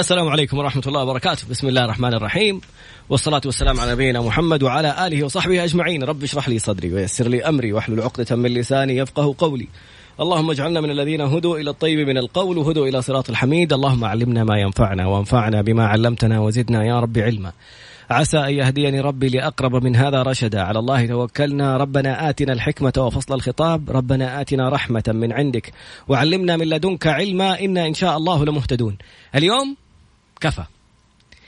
السلام عليكم ورحمة الله وبركاته. بسم الله الرحمن الرحيم. والصلاة والسلام على نبينا محمد وعلى آله وصحبه أجمعين. رب اشرح لي صدري ويسر لي أمري واحلل عقدة من لساني يفقه قولي. اللهم اجعلنا من الذين هدوا إلى الطيب من القول وهدوا إلى صراط الحميد. اللهم علمنا ما ينفعنا وانفعنا بما علمتنا وزدنا يا رب علما. عسى أن يهديني ربي لأقرب من هذا رشدا. على الله توكلنا. ربنا آتنا الحكمة وفصل الخطاب. ربنا آتنا رحمة من عندك. وعلمنا من لدنك علما. إنا إن شاء الله لمهتدون. اليوم كفى.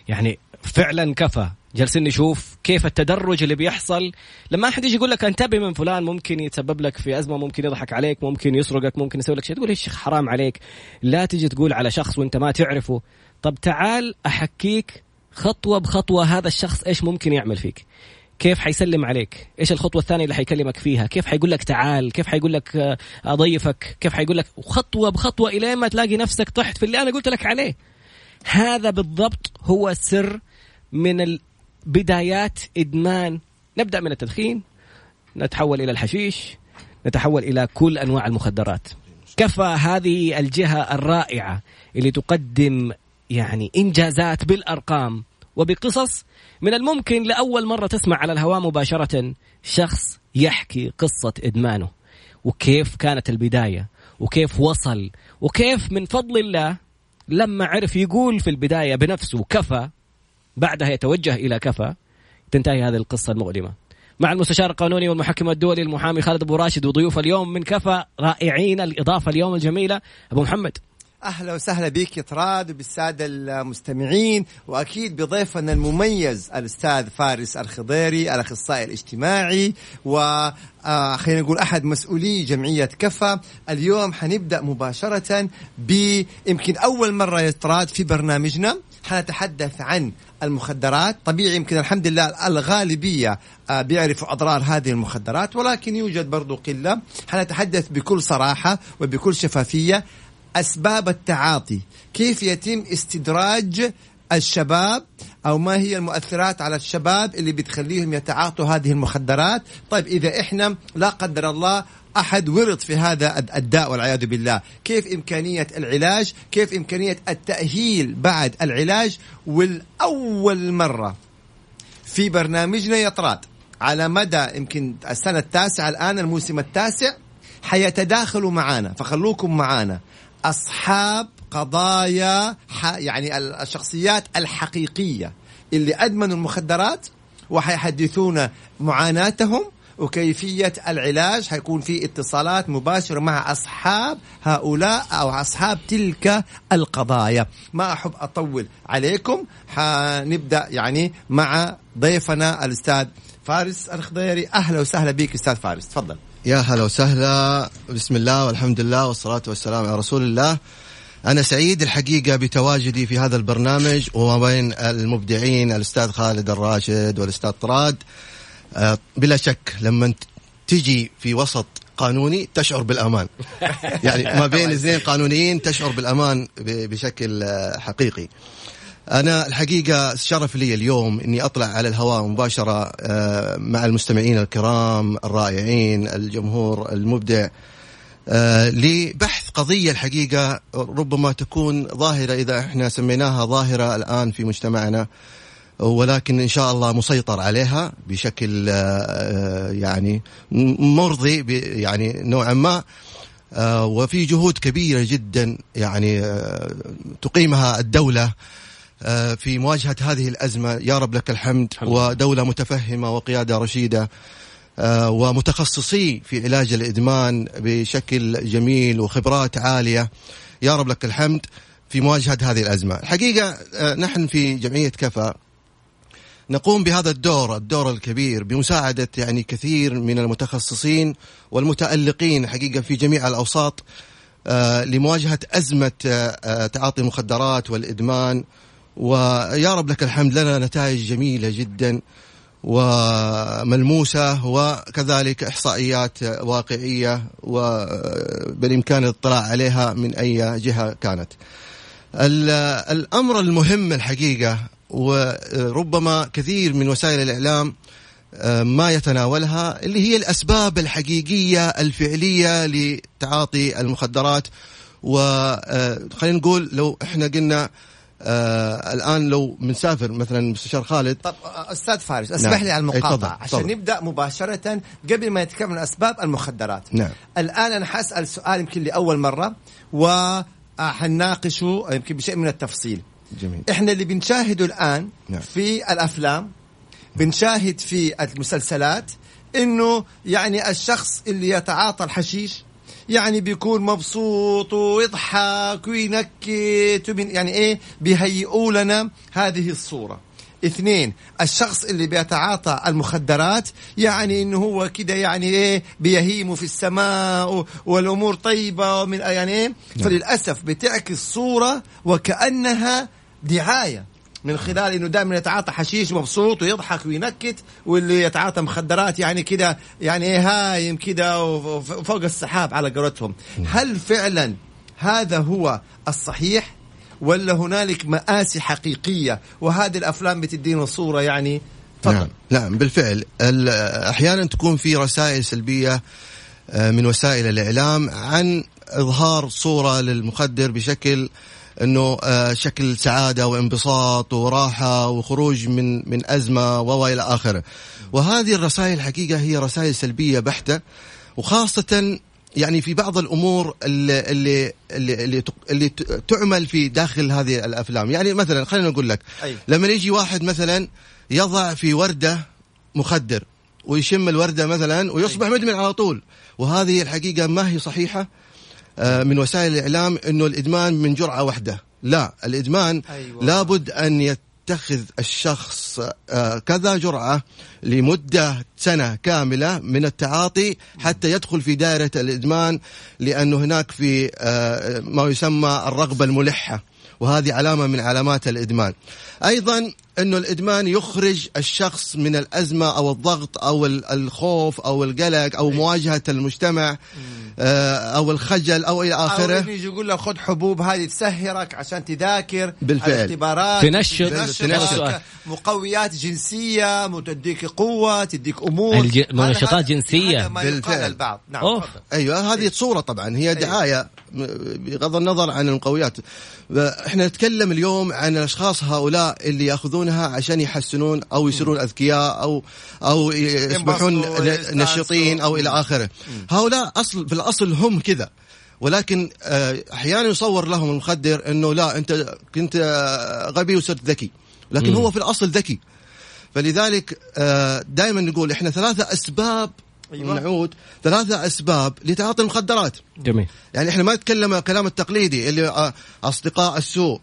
يعني فعلا كفى. جالسين نشوف كيف التدرج اللي بيحصل. لما أحد يجي يقول لك أنتبه من فلان ممكن يتسبب لك في أزمة ممكن يضحك عليك ممكن يسرقك ممكن يسوي لك شيء. تقول شيخ حرام عليك؟ لا تجي تقول على شخص وأنت ما تعرفه. طب تعال أحكيك خطوة بخطوة هذا الشخص إيش ممكن يعمل فيك. كيف حيسلم عليك؟ إيش الخطوة الثانية اللي حيكلمك فيها؟ كيف حيقول لك تعال؟ كيف حيقول لك أضيفك؟ كيف حيقول لك؟ خطوة بخطوة الين ما تلاقي نفسك طحت في اللي أنا قلت لك عليه. هذا بالضبط هو السر من بدايات إدمان. نبدأ من التدخين نتحول إلى الحشيش نتحول إلى كل أنواع المخدرات. كفى هذه الجهة الرائعة اللي تقدم يعني إنجازات بالأرقام وبقصص من الممكن لأول مرة تسمع على الهواء مباشرة شخص يحكي قصة إدمانه وكيف كانت البداية وكيف وصل وكيف من فضل الله لما عرف يقول في البداية بنفسه كفى بعدها يتوجه إلى كفى تنتهي هذه القصة المؤلمة. مع المستشار القانوني والمحكم الدولي المحامي خالد أبو راشد وضيوف اليوم من كفى رائعين الإضافة اليوم الجميلة. أبو محمد. أهلا وسهلا بك يا طراد وبالسادة المستمعين. وأكيد بضيفنا المميز الأستاذ فارس الخضيري الأخصائي الاجتماعي و آه خلينا نقول أحد مسؤولي جمعية كفى اليوم حنبدأ مباشرة بيمكن أول مرة يا طراد في برنامجنا. حنتحدث عن المخدرات. طبيعي يمكن الحمد لله الغالبية آه، بيعرفوا أضرار هذه المخدرات ولكن يوجد برضو قلة. حنتحدث بكل صراحة وبكل شفافية أسباب التعاطي. كيف يتم استدراج الشباب أو ما هي المؤثرات على الشباب اللي بتخليهم يتعاطوا هذه المخدرات؟ طيب إذا إحنا لا قدر الله أحد ورط في هذا الداء والعياذ بالله. كيف إمكانية العلاج؟ كيف إمكانية التأهيل بعد العلاج؟ والأول مرة في برنامجنا يطراد على مدى يمكن السنة التاسعة الآن الموسم التاسع حيتداخلوا معانا فخلوكم معانا. أصحاب قضايا يعني الشخصيات الحقيقية اللي أدمنوا المخدرات وحيحدثونا معاناتهم وكيفية العلاج. حيكون في اتصالات مباشرة مع أصحاب هؤلاء أو أصحاب تلك القضايا. ما أحب أطول عليكم. حنبدأ يعني مع ضيفنا الأستاذ فارس الخضيري أهلا وسهلا بك أستاذ فارس. تفضل. يا هلا وسهلا. بسم الله والحمد لله والصلاة والسلام على رسول الله. أنا سعيد الحقيقة بتواجدي في هذا البرنامج وما بين المبدعين الأستاذ خالد الراشد والأستاذ طراد. آه، بلا شك لما تجي في وسط قانوني تشعر بالأمان. يعني ما بين اثنين قانونيين تشعر بالأمان بشكل حقيقي. أنا الحقيقة شرف لي اليوم إني أطلع على الهواء مباشرة آه، مع المستمعين الكرام الرائعين الجمهور المبدع لبحث قضية الحقيقة ربما تكون ظاهرة إذا إحنا سميناها ظاهرة الآن في مجتمعنا ولكن إن شاء الله مسيطر عليها بشكل آه، آه، يعني مرضي يعني نوعا ما آه، وفي جهود كبيرة جدا يعني تقيمها الدولة في مواجهة هذه الأزمة يا رب لك الحمد ودولة متفهمة وقيادة رشيدة ومتخصصي في علاج الإدمان بشكل جميل وخبرات عالية. يا رب لك الحمد في مواجهة هذه الأزمة. الحقيقة نحن في جمعية كفى نقوم بهذا الدور الدور الكبير بمساعدة يعني كثير من المتخصصين والمتألقين حقيقة في جميع الأوساط آه، لمواجهة أزمة آه، آه، تعاطي المخدرات والإدمان ويا رب لك الحمد لنا نتائج جميلة جدا وملموسة وكذلك إحصائيات واقعية وبالإمكان الاطلاع عليها من أي جهة كانت. الأمر المهم الحقيقة وربما كثير من وسائل الإعلام آه، ما يتناولها اللي هي الأسباب الحقيقية الفعلية لتعاطي المخدرات. وخلينا آه، نقول لو إحنا قلنا آه الآن لو بنسافر مثلا مستشار خالد طب آه، أستاذ فارس اسمح نعم. لي على المقاطعة عشان تفضل. نبدأ مباشرة قبل ما نتكلم عن أسباب المخدرات نعم. الآن أنا حأسأل سؤال يمكن لأول مرة وحناقشه يمكن بشيء من التفصيل جميل إحنا اللي بنشاهده الآن نعم. في الأفلام بنشاهد في المسلسلات إنه يعني الشخص اللي يتعاطى الحشيش يعني بيكون مبسوط ويضحك وينكت وبين يعني إيه؟ بيهيئوا لنا هذه الصورة. اثنين الشخص اللي بيتعاطى المخدرات يعني إنه هو كده يعني إيه؟ بيهيم في السماء والأمور طيبة ومن يعني إيه؟ فللأسف بتعكس صورة وكأنها دعاية. من خلال إنه دائما يتعاطى حشيش مبسوط ويضحك وينكت واللي يتعاطى مخدرات يعني كده يعني إيه هايم كده وف- وفوق السحاب على قولتهم. هل فعلا هذا هو الصحيح؟ ولا هنالك مآسي حقيقية وهذه الأفلام بتدينا صورة يعني؟ تفضل. نعم نعم بالفعل. ال- أحيانا تكون في رسائل سلبية آه، من وسائل الإعلام عن إظهار صورة للمخدر بشكل إنه آه، شكل سعادة وانبساط وراحة وخروج من من أزمة والى آخره. وهذه الرسائل حقيقة هي رسائل سلبية بحتة وخاصة يعني في بعض الأمور اللي اللي اللي, اللي, تعمل في داخل هذه الأفلام، يعني مثلا خلينا نقول لك أي. لما يجي واحد مثلا يضع في وردة مخدر ويشم الوردة مثلا ويصبح مدمن على طول وهذه الحقيقة ما هي صحيحة من وسائل الإعلام إنه الإدمان من جرعة واحدة لا الإدمان أيوة. لابد أن يتخذ الشخص آه، كذا جرعة لمدة سنة كاملة من التعاطي حتى يدخل في دائرة الإدمان لأنه هناك في آه، ما يسمى الرغبة الملحة وهذه علامة من علامات الإدمان أيضا إنه الإدمان يخرج الشخص من الأزمة أو الضغط أو ال- الخوف أو القلق أو مواجهة المجتمع آه، أو الخجل أو إلى أو آخره إنه يجي يقول لك خذ حبوب هذه تسهرك عشان تذاكر بالفعل. الاختبارات تنشط. تنشط. مقويات جنسية تديك قوة تديك أمور الج- منشطات يقال بالفعل. البعض نعم أوف. أيوه هذه صورة طبعا هي دعاية م- بغض النظر عن المقويات إحنا نتكلم اليوم عن الأشخاص هؤلاء اللي ياخذونها عشان يحسنون أو يصيرون أذكياء أو أو يصبحون. نشيطين أو إلى آخره. هؤلاء اصل في الأصل هم كذا. ولكن آه، أحيانا يصور لهم المخدر إنه لا أنت كنت آه، غبي وصرت ذكي. لكن. هو في الأصل ذكي. فلذلك دائما نقول إحنا ثلاثة أسباب أيوة. نعود ثلاثة أسباب لتعاطي المخدرات. جميل. يعني إحنا ما نتكلم الكلام التقليدي اللي آه، أصدقاء السوء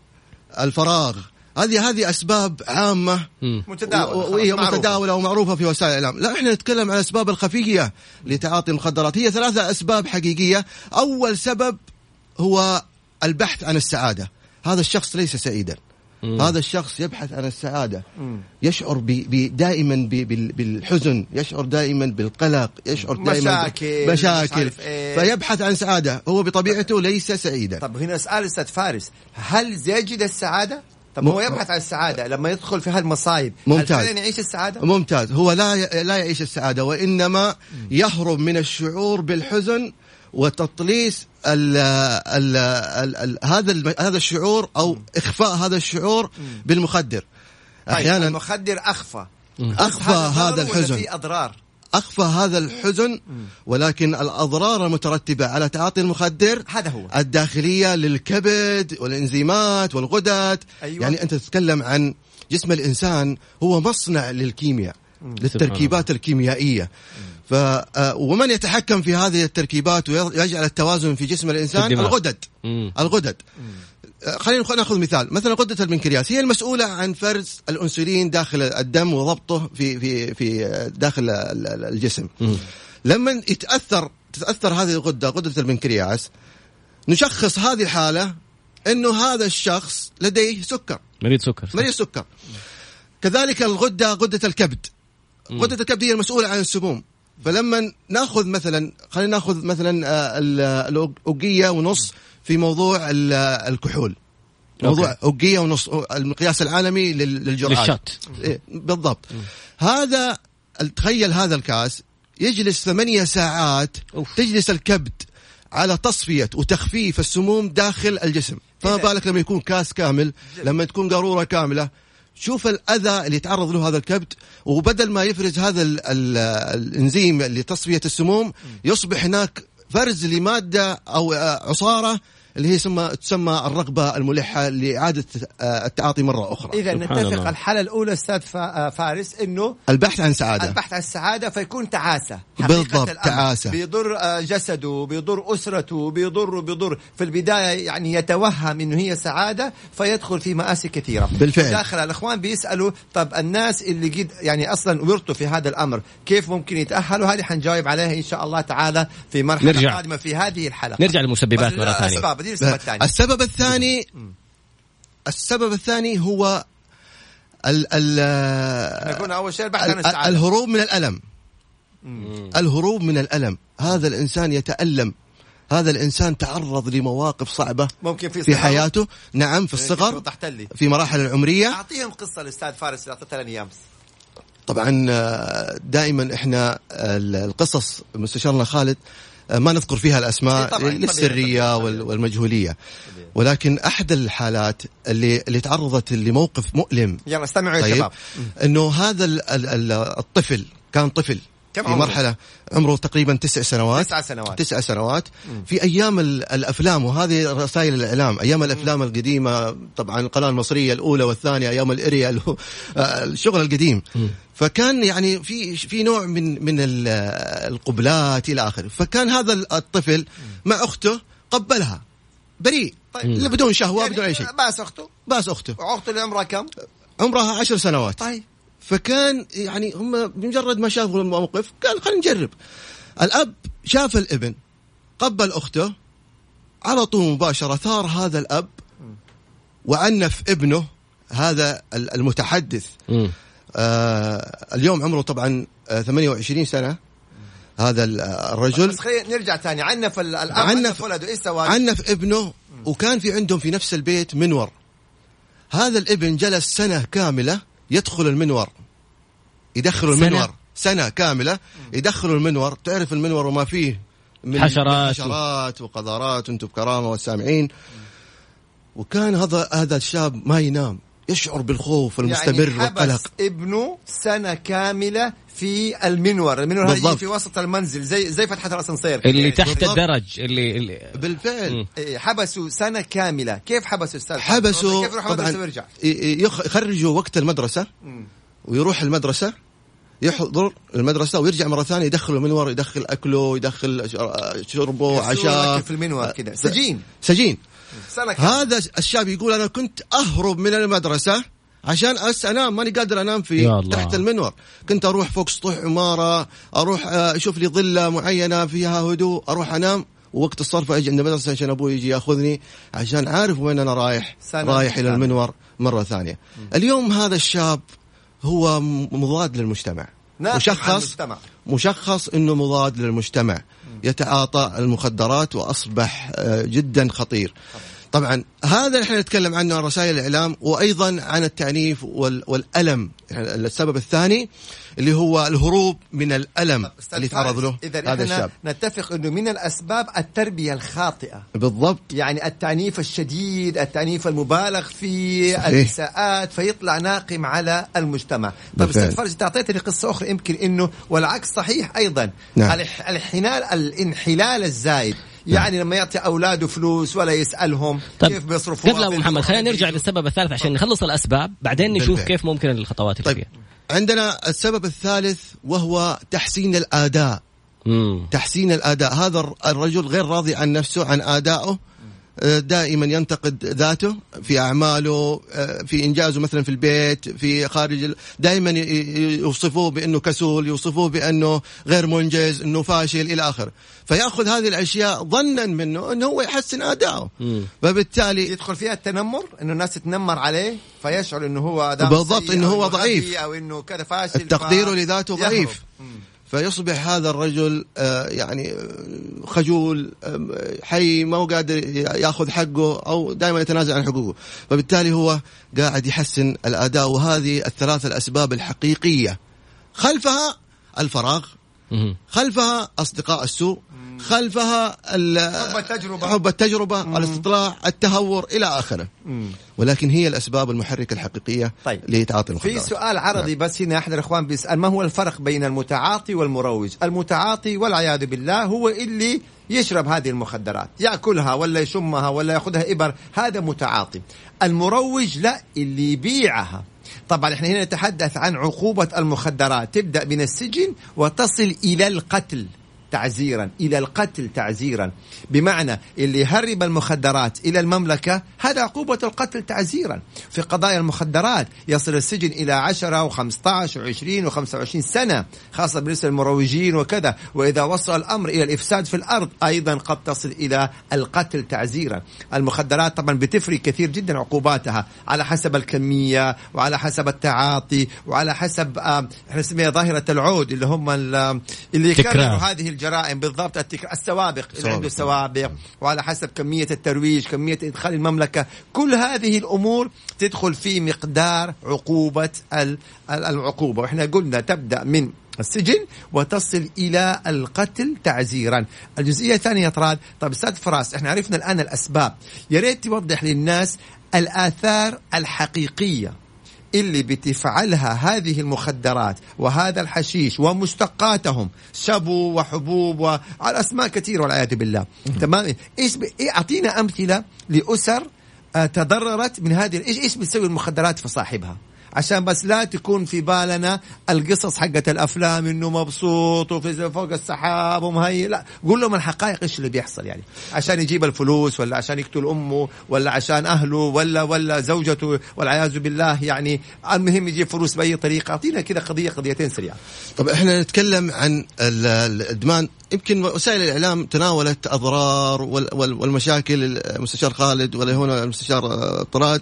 الفراغ هذه هذه أسباب عامة مم. متداولة و- خلاص، وهي معروفة. متداولة ومعروفة في وسائل الإعلام لا إحنا نتكلم عن الأسباب الخفية لتعاطي المخدرات هي ثلاثة أسباب حقيقية أول سبب هو البحث عن السعادة هذا الشخص ليس سعيدا مم. هذا الشخص يبحث عن السعادة مم. يشعر ب ب دائما ب بال- بالحزن يشعر دائما بالقلق يشعر دائما مشاكل، مشاكل إيه. فيبحث عن سعادة هو بطبيعته ليس سعيدا طب هنا سؤال أستاذ فارس هل يجد السعادة؟ طب هو يبحث عن السعادة لما يدخل في هالمصايب ممتاز. هل يعيش السعادة؟ ممتاز. هو لا ي- لا يعيش السعادة وإنما يهرب من الشعور بالحزن وتطليس ال ال ال ال هذا هذا الشعور أو إخفاء هذا الشعور بالمخدر. طيب أحيانا المخدر أخفى. أخفى هذا الحزن؟ في أضرار؟ أخفى هذا الحزن ولكن الأضرار المترتبة على تعاطي المخدر هذا هو. الداخلية للكبد والإنزيمات والغدد. أيوة. يعني أنت تتكلم عن جسم الإنسان هو مصنع للكيمياء للتركيبات الكيميائية. ف آه، ومن يتحكم في هذه التركيبات ويجعل التوازن في جسم الإنسان. الغدد. الغدد. خلينا نخ- ناخذ مثال مثلا غده البنكرياس هي المسؤولة عن فرز الانسولين داخل الدم وضبطه في في في آه، داخل ال- ال- الجسم. لما يتاثر تتأثر هذه الغده غده البنكرياس نشخص هذه الحالة إنه هذا الشخص لديه سكر مريض سكر صح. مريض سكر كذلك الغدة غده الكبد. غده الكبد هي المسؤولة عن السموم فلما ناخذ مثلا خلينا ناخذ مثلا آه، ال- الاوقيه ونص في موضوع ال- الكحول. موضوع اوقيه ونص المقياس العالمي لل- للجرعات. للشات إيه بالضبط. هذا تخيل هذا الكاس. يجلس ثمانية ساعات أوف. تجلس الكبد على تصفية وتخفيف السموم داخل الجسم. فما إذا- بالك لما يكون كاس كامل؟ لما تكون قارورة كاملة. شوف الأذى اللي يتعرض له هذا الكبد وبدل ما يفرز هذا ال ال الإنزيم لتصفية السموم يصبح هناك فرز لمادة أو آه، عصارة اللي هي تسمى تسمى الرغبة الملحة لإعادة آه، التعاطي مرة أخرى إذا نتفق الله. الحالة الأولى أستاذ آه، فارس إنه البحث عن سعادة البحث عن السعادة فيكون تعاسة حقيقة بالضبط،. تعاسة. بيضر آه، جسده بيضر أسرته بيضر بيضر في البداية يعني يتوهم إنه هي سعادة فيدخل في مآسي كثيرة بالفعل. داخل الأخوان بيسألوا طب الناس اللي قد يعني أصلا ورطوا في هذا الأمر كيف ممكن يتأهلوا هذه حنجاوب عليها إن شاء الله تعالى في مرحلة نرجع. قادمة في هذه الحلقة نرجع للمسببات بس مرة دي السبب الثاني السبب الثاني السبب الثاني هو ال ال أول شيء البحث عن ال- السعادة. الهروب من الألم. الهروب من الألم. هذا الإنسان يتألم. هذا الإنسان تعرض لمواقف صعبة ممكن في في. حياته. نعم في كيف الصغر لي. في مراحل العمرية. أعطيهم قصة الأستاذ فارس اللي أعطيتها لنا إياه أمس. طبعا آه، دائما إحنا ال- القصص مستشارنا خالد ما نذكر فيها إيه الاسماء طبعاً، للسريه طبيعي. وال- والمجهولية. ولكن أحد الحالات اللي اللي تعرضت لموقف مؤلم. يلا استمعوا يا طيب. شباب. إنه هذا ال- ال- ال- الطفل كان طفل. كم في عمره؟ مرحلة عمره تقريبا تسع سنوات. تسع سنوات. تسع سنوات. في أيام ال- الأفلام وهذه رسائل الإعلام. أيام الأفلام القديمة طبعا القناة المصرية الأولى والثانية أيام الاريال آه، الشغل القديم. فكان يعني في في نوع من من ال- القبلات إلى آخره. فكان هذا الطفل مع أخته قبلها. بريء. طيب. لا بدون شهوة يعني بدون أي شيء. باس أخته؟ بس أخته. واخته اللي عمرها كم؟ عمرها عشر سنوات. طيب. فكان يعني هم بمجرد ما شافوا الموقف قال خلينا نجرب. الأب شاف الابن قبل أخته على طول مباشرة ثار هذا الأب وعنف ابنه هذا ال- المتحدث. آه اليوم عمره طبعا آه 28 سنة هذا ال- آه، الرجل. بس خلينا نرجع ثاني. عنف ال- الأب عنف- ولده. إيش سوى؟ عنف ابنه وكان في عندهم في نفس البيت منور. هذا الابن جلس سنة كاملة يدخل المنور. يدخل سنة؟ المنور سنة كاملة يدخل المنور تعرف المنور وما فيه من حشرات. حشرات وقذارات وأنتم بكرامة والسامعين وكان هذا هذا الشاب ما ينام يشعر بالخوف المستمر يعني والقلق حبس ابنه سنة كاملة في المنور، المنور هذا. في وسط المنزل زي زي فتحة الأسانسير اللي يعني تحت بالضبط. الدرج اللي, اللي بالفعل. إيه، حبسوا سنة كاملة، كيف حبسوا أستاذ؟ حبسوا كيف يروح طبعا المدرسة ويرجع؟ يخرجوا وقت المدرسة مم. ويروح المدرسة يحضر المدرسة ويرجع مرة ثانية يدخل المنور يدخل أكله يدخل شر- شربه عشاء. في المنور كده. سجين. سجين. سنة هذا الشاب يقول أنا كنت أهرب من المدرسة عشان أس أنام ماني قادر أنام في. تحت المنور. كنت أروح فوق سطوح عمارة أروح آه، أشوف لي ظلة معينة فيها هدوء أروح أنام. ووقت الصرف أجي عند المدرسة عشان أبوي يجي يأخذني عشان عارف وين أنا رايح. سنة رايح إلى كاملة. المنور مرة ثانية. اليوم هذا الشاب هو مضاد للمجتمع. مشخص. مشخص إنه مضاد للمجتمع. يتعاطى المخدرات وأصبح آه، جدا خطير. طبعا. هذا اللي إحنا نتكلم عنه عن رسائل الإعلام وأيضا عن التعنيف وال- والألم. يعني السبب الثاني اللي هو الهروب من الألم اللي تعرض له إذا هذا الشاب نتفق إنه من الأسباب التربية الخاطئة بالضبط يعني التعنيف الشديد التعنيف المبالغ فيه صحيح. الإساءات فيطلع ناقم على المجتمع طب. أستاذ فرج تعطيتني قصة أخرى يمكن أنه والعكس صحيح أيضا نعم. الح- الانحلال الانحلال الزايد يعني لما يعطي أولاده فلوس ولا يسألهم طيب كيف بيصرفوها قبل أبو محمد خلينا نرجع. للسبب الثالث عشان نخلص الأسباب بعدين نشوف. كيف ممكن الخطوات اللي طيب فيها عندنا السبب الثالث وهو تحسين الآداء. مم. تحسين الآداء. هذا الر- الرجل غير راضي عن نفسه عن آدائه. دائما ينتقد ذاته في أعماله آه، في إنجازه مثلا في البيت في خارج ال- دائما يوصفوه بأنه كسول يوصفوه بأنه غير منجز إنه فاشل إلى آخره فيأخذ هذه الأشياء ظنا منه إنه هو يحسن اداءه مم. فبالتالي يدخل فيها التنمر إنه الناس تتنمر عليه فيشعر إنه هو بالضبط، أو هو ضعيف. أو إنه كذا فاشل تقديره ف- لذاته. ضعيف. فيصبح هذا الرجل آه، يعني آه، خجول آم، حي ما هو قادر ياخذ حقه أو دائما يتنازل عن حقوقه فبالتالي هو قاعد يحسن الأداء وهذه الثلاث الأسباب الحقيقية خلفها الفراغ. خلفها أصدقاء السوء خلفها حب التجربة. حب التجربة الاستطلاع التهور إلى آخره ولكن هي الأسباب المحركة الحقيقية طيب. لتعاطي في المخدرات سؤال عرضي بس هنا أحد الإخوان بيسأل ما هو الفرق بين المتعاطي والمروج؟ المتعاطي والعياذ بالله هو اللي يشرب هذه المخدرات، يأكلها ولا يشمها ولا يأخذها إبر، هذا متعاطي. المروج لا اللي يبيعها. طبعا إحنا هنا نتحدث عن عقوبة المخدرات تبدأ من السجن وتصل إلى القتل تعزيرا إلى القتل تعزيرا. بمعنى اللي يهرب المخدرات إلى المملكة هذا عقوبة القتل تعزيرا. في قضايا المخدرات يصل السجن إلى 10 و15 و20 و25 سنة خاصة بالنسبة للمروجين وكذا. وإذا وصل الأمر إلى الإفساد في الأرض أيضا قد تصل إلى القتل تعزيرا. المخدرات طبعا بتفرق كثير جدا عقوباتها على حسب الكمية وعلى حسب التعاطي وعلى حسب آه، إحنا نسميها ظاهرة العود اللي هم ال- اللي. يكرروا هذه الجرائم بالضبط التك... السوابق اللي عنده سوابق وعلى حسب كمية الترويج كمية إدخال المملكة. كل هذه الأمور تدخل في مقدار عقوبة ال... ال- العقوبة. وإحنا قلنا تبدأ من السجن وتصل إلى القتل تعزيرا. الجزئية الثانية يا طراد طيب أستاذ فراس إحنا عرفنا الآن الأسباب. يا ريت توضح للناس الآثار الحقيقية. اللي بتفعلها هذه المخدرات وهذا الحشيش ومشتقاتهم شبو وحبوب وعلى أسماء كثيره والعياذ بالله. تمام؟ إيش ب... إيه أعطينا أمثلة لأسر آه، تضررت من هذه إيش إيش بتسوي المخدرات في صاحبها؟ عشان بس لا تكون في بالنا القصص حقت الأفلام إنه مبسوط وفي فوق السحاب ومهيئ. لا قول لهم الحقائق إيش اللي بيحصل يعني. عشان يجيب الفلوس ولا عشان يقتل أمه ولا عشان أهله ولا ولا زوجته والعياذ بالله يعني. المهم يجيب فلوس بأي طريقة. أعطينا كذا قضيه قضيتين سريعة. طب إحنا نتكلم عن ال- الإدمان. يمكن وسائل الإعلام تناولت أضرار وال- وال- والمشاكل المستشار خالد ولا هنا المستشار طراد.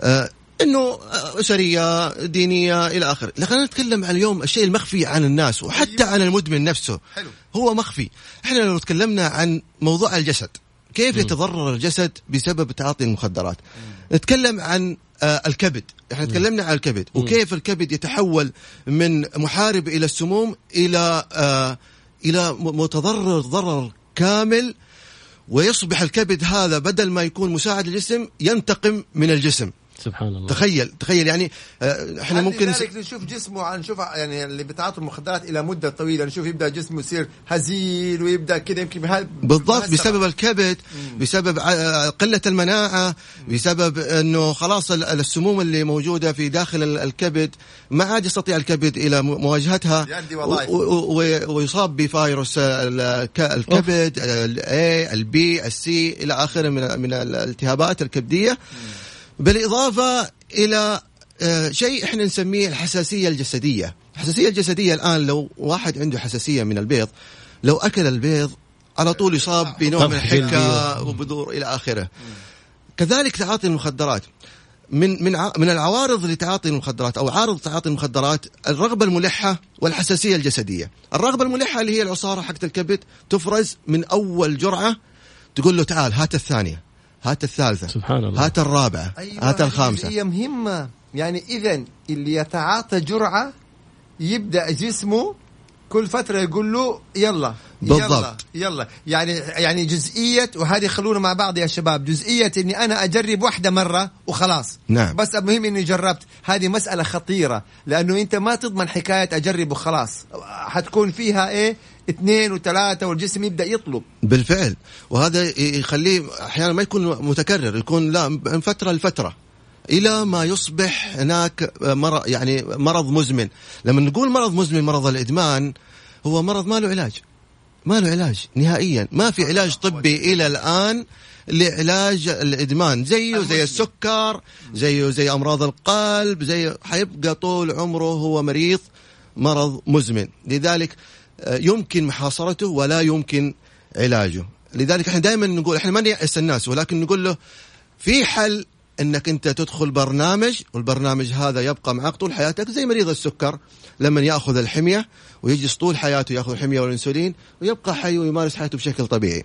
آه، إنه آه، أسرية دينية إلى آخره، لكن خلينا نتكلم عن اليوم الشيء المخفي عن الناس وحتى عن المدمن نفسه. حلو. هو مخفي، إحنا لو تكلمنا عن موضوع الجسد كيف يتضرر الجسد بسبب تعاطي المخدرات؟ نتكلم عن آه، الكبد. إحنا تكلمنا عن الكبد وكيف الكبد يتحول من محارب إلى السموم إلى آه، إلى متضرر ضرر كامل. ويصبح الكبد هذا بدل ما يكون مساعد للجسم ينتقم من الجسم. سبحان الله. تخيل تخيل يعني آه، إحنا ممكن لذلك نشوف جسمه نشوف يعني اللي بيتعاطوا المخدرات إلى مدة طويلة نشوف يبدأ جسمه يصير هزيل ويبدأ كذا يمكن بهذا بالضبط بسبب الكبد بسبب ع- قلة المناعة بسبب إنه خلاص ال- السموم اللي موجودة في داخل ال- الكبد ما عاد يستطيع الكبد إلى مواجهتها ويصاب بفيروس الكبد ال A ال B ال C إلى آخره من من الالتهابات الكبدية. بالإضافة إلى آه، شيء إحنا نسميه الحساسية الجسدية الحساسية الجسدية الآن لو واحد عنده حساسية من البيض لو أكل البيض على طول يصاب بنوع من. الحكة وبذور إلى آخره. كذلك تعاطي المخدرات من من من العوارض لتعاطي المخدرات أو عارض تعاطي المخدرات الرغبة الملحة والحساسية الجسدية. الرغبة الملحة اللي هي العصارة حقت الكبد تفرز من أول جرعة تقول له تعال هات الثانية هات الثالثة. سبحان الله. هات الرابعة. أيوة هات الخامسة. هي مهمة. يعني إذا اللي يتعاطى جرعة يبدأ جسمه كل فترة يقول له يلا بالضبط. يلا يلا. يعني يعني جزئية وهذه خلونا مع بعض يا شباب. جزئية إني أنا أجرب واحدة مرة وخلاص. نعم. بس المهم إني جربت. هذه مسألة خطيرة لأنه أنت ما تضمن حكاية أجرب وخلاص. حتكون فيها إيه؟ اثنين وثلاثة والجسم يبدأ يطلب. بالفعل. وهذا يخليه أحيانا ما يكون متكرر يكون لا من فترة لفترة. إلى ما يصبح هناك مرض يعني مرض مزمن. لما نقول مرض مزمن مرض الإدمان هو مرض ما له علاج. ما له علاج نهائيا. ما في علاج طبي إلى الآن لعلاج الإدمان. زيه زي السكر زيه زي أمراض القلب زي حيبقى طول عمره هو مريض مرض مزمن. لذلك يمكن محاصرته ولا يمكن علاجه لذلك إحنا دائما نقول إحنا ما نيأس الناس ولكن نقول له في حل إنك أنت تدخل برنامج والبرنامج هذا يبقى معك طول حياتك زي مريض السكر لما يأخذ الحمية ويجلس طول حياته يأخذ الحمية والإنسولين ويبقى حي ويمارس حياته بشكل طبيعي.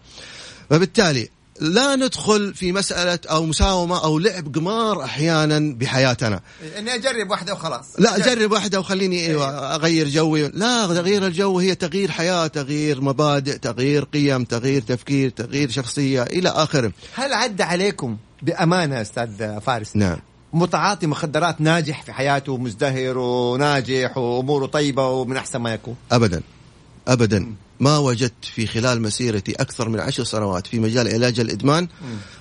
فبالتالي لا ندخل في مسألة أو مساومة أو لعب قمار أحيانا بحياتنا. إني أجرب واحدة وخلاص. لا أجرب. واحدة وخليني أيوة أغير جوي لا تغيير الجو هي تغيير حياة تغيير مبادئ تغيير قيم تغيير تفكير تغيير شخصية إلى آخره. هل عدى عليكم بأمانة أستاذ فارس؟ نعم. متعاطي مخدرات ناجح في حياته مزدهر وناجح وأموره طيبة ومن أحسن ما يكون. ابدا. ابدا. ما وجدت في خلال مسيرتي أكثر من عشر سنوات في مجال علاج الإدمان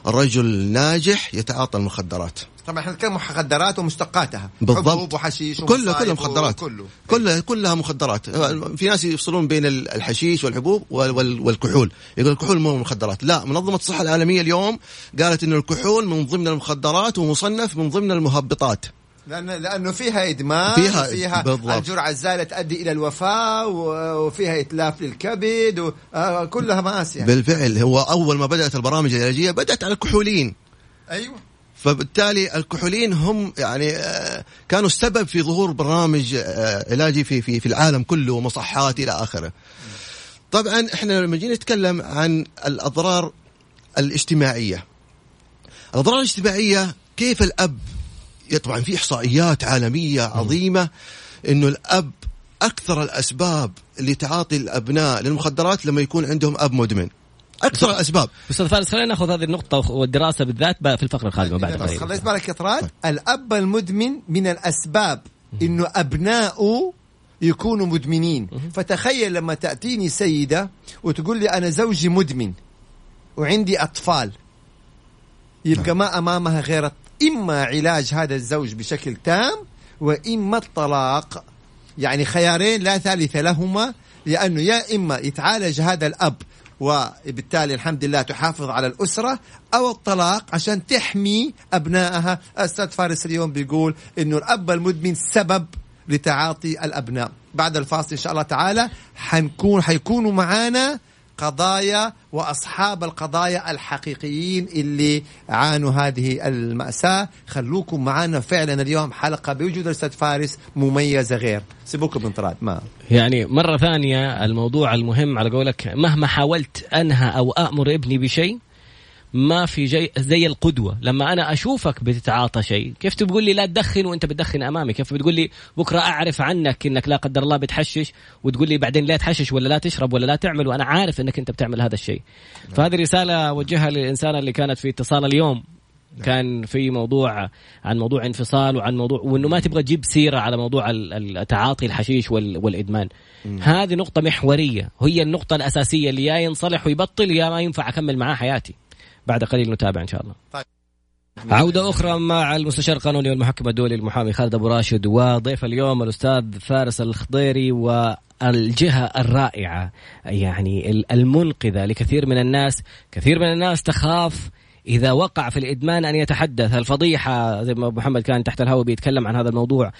رجل ناجح يتعاطى المخدرات. طبعا إحنا نتكلم مخدرات ومشتقاتها. بالضبط. حبوب وحشيش كله كله مخدرات. كله. كلها كلها مخدرات. في ناس يفصلون بين الحشيش والحبوب وال- وال- والكحول. يقول الكحول مو مخدرات. لا منظمة الصحة العالمية اليوم قالت ان الكحول من ضمن المخدرات ومصنف من ضمن المهبطات. لأن لأنه فيها إدمان فيها- فيها, بالضبط. الجرعة الزايدة تؤدي إلى الوفاة وفيها إتلاف للكبد آه، كلها مآسي يعني. بالفعل هو أول ما بدأت البرامج العلاجية بدأت على الكحولين أيوة فبالتالي الكحولين هم يعني آه، كانوا السبب في ظهور برامج آه، علاجي في في في العالم كله ومصحات إلى آخره. طبعا إحنا لما جينا نتكلم عن الأضرار الاجتماعية. الأضرار الاجتماعية كيف الأب طبعا في إحصائيات عالمية عظيمة إنه الأب أكثر الأسباب لتعاطي الأبناء للمخدرات لما يكون عندهم أب مدمن. أكثر الأسباب. أستاذ فارس خلينا نأخذ هذه النقطة والدراسة بالذات في الفقرة القادمة بعد بس. خليت بالك يا طراد الأب المدمن من الأسباب إنه أبناؤه يكونوا مدمنين. فتخيل لما تأتيني سيدة وتقول لي أنا زوجي مدمن وعندي أطفال يبقى ما أمامها غير إما علاج هذا الزوج بشكل تام وإما الطلاق. يعني خيارين لا ثالث لهما لأنه يا إما يتعالج هذا الأب وبالتالي الحمد لله تحافظ على الأسرة أو الطلاق عشان تحمي أبنائها. أستاذ فارس اليوم بيقول إنه الأب المدمن سبب لتعاطي الأبناء. بعد الفاصل إن شاء الله تعالى حنكون حيكونوا معانا قضايا وأصحاب القضايا الحقيقيين اللي عانوا هذه المأساة. خلوكم معنا فعلا اليوم حلقة بوجود الأستاذ فارس مميزه غير. سيبوكم من طراد ما. يعني مرة ثانية الموضوع المهم على قولك مهما حاولت أنهى أو أأمر ابني بشيء ما في جي زي القدوة. لما أنا أشوفك بتتعاطى شيء كيف تقول لي لا تدخن وأنت بتدخن أمامي؟ كيف بتقول لي بكرة أعرف عنك أنك لا قدر الله بتحشش؟ وتقول لي بعدين لا تحشش ولا لا تشرب ولا لا تعمل وأنا عارف أنك أنت بتعمل هذا الشيء. فهذه رسالة أوجهها للإنسانة اللي كانت في اتصال اليوم. كان في موضوع عن موضوع انفصال وعن موضوع وإنه ما تبغى تجيب سيرة على موضوع التعاطي الحشيش وال- والإدمان. هذه نقطة محورية. هي النقطة الأساسية. اللي يا ينصلح ويبطل يا ما ينفع أكمل معاه حياتي. بعد قليل نتابع إن شاء الله طيب. عودة أخرى مع المستشار القانوني والمحكم الدولي المحامي خالد أبو راشد وضيف اليوم الأستاذ فارس الخضيري والجهة الرائعة يعني ال- المنقذة لكثير من الناس كثير من الناس تخاف إذا وقع في الإدمان أن يتحدث. الفضيحة زي ما أبو محمد كان تحت الهواء بيتكلم عن هذا الموضوع.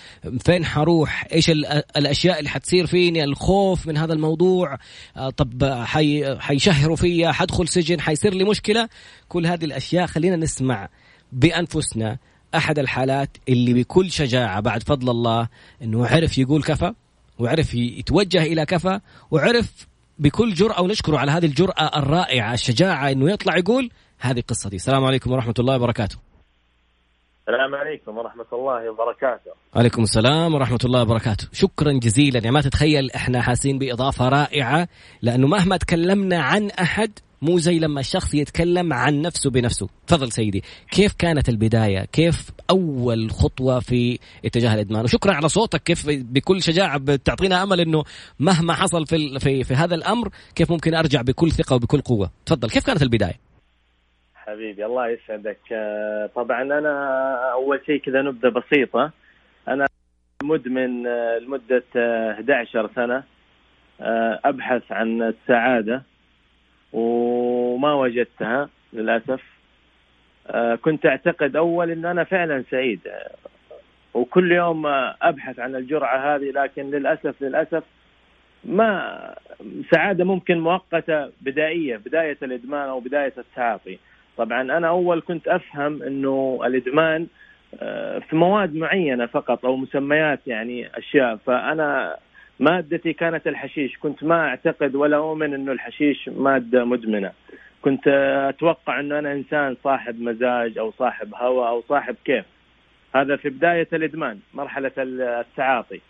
فين حروح؟ إيش ال- الأشياء اللي حتصير فيني؟ الخوف من هذا الموضوع. آه، طب حي حيشهروا فيا حدخل سجن حيصير لي مشكلة؟ كل هذه الأشياء خلينا نسمع بأنفسنا أحد الحالات اللي بكل شجاعة بعد فضل الله إنه عرف يقول كفى وعرف يتوجه إلى كفى وعرف بكل جرأة ونشكره على هذه الجرأة الرائعة الشجاعة إنه يطلع يقول هذه قصتي. السلام عليكم ورحمة الله وبركاته. السلام عليكم ورحمة الله وبركاته. عليكم السلام ورحمة الله وبركاته. شكرا جزيلا. يعني ما تتخيل إحنا حاسين بإضافة رائعة لأنه مهما تكلمنا عن أحد مو زي لما الشخص يتكلم عن نفسه بنفسه. تفضل سيدي. كيف كانت البداية؟ كيف أول خطوة في اتجاه الإدمان؟ وشكرا على صوتك. كيف بكل شجاعة بتعطينا أمل أنه مهما حصل في, في, في هذا الأمر كيف ممكن أرجع بكل ثقة وبكل قوة؟ تفضل. كيف كانت البداية؟ حبيبي الله يسعدك. آه، طبعا أنا أول شيء كذا نبذة بسيطة. أنا مدمن آه، لمدة آه، 11 سنة. آه، أبحث عن السعادة وما وجدتها للأسف. آه، كنت أعتقد أول أن أنا فعلا سعيد. وكل يوم أبحث عن الجرعة هذه لكن للأسف للأسف ما سعادة ممكن مؤقتة بدائية بداية الإدمان أو بداية التعاطي طبعا أنا أول كنت أفهم أنه الإدمان آه، في مواد معينة فقط أو مسميات يعني أشياء. فأنا مادتي كانت الحشيش. كنت ما أعتقد ولا أؤمن أنه الحشيش مادة مدمنة. كنت أتوقع إنه أنا إنسان صاحب مزاج أو صاحب هوى أو صاحب كيف. هذا في بداية الإدمان مرحلة التعاطي.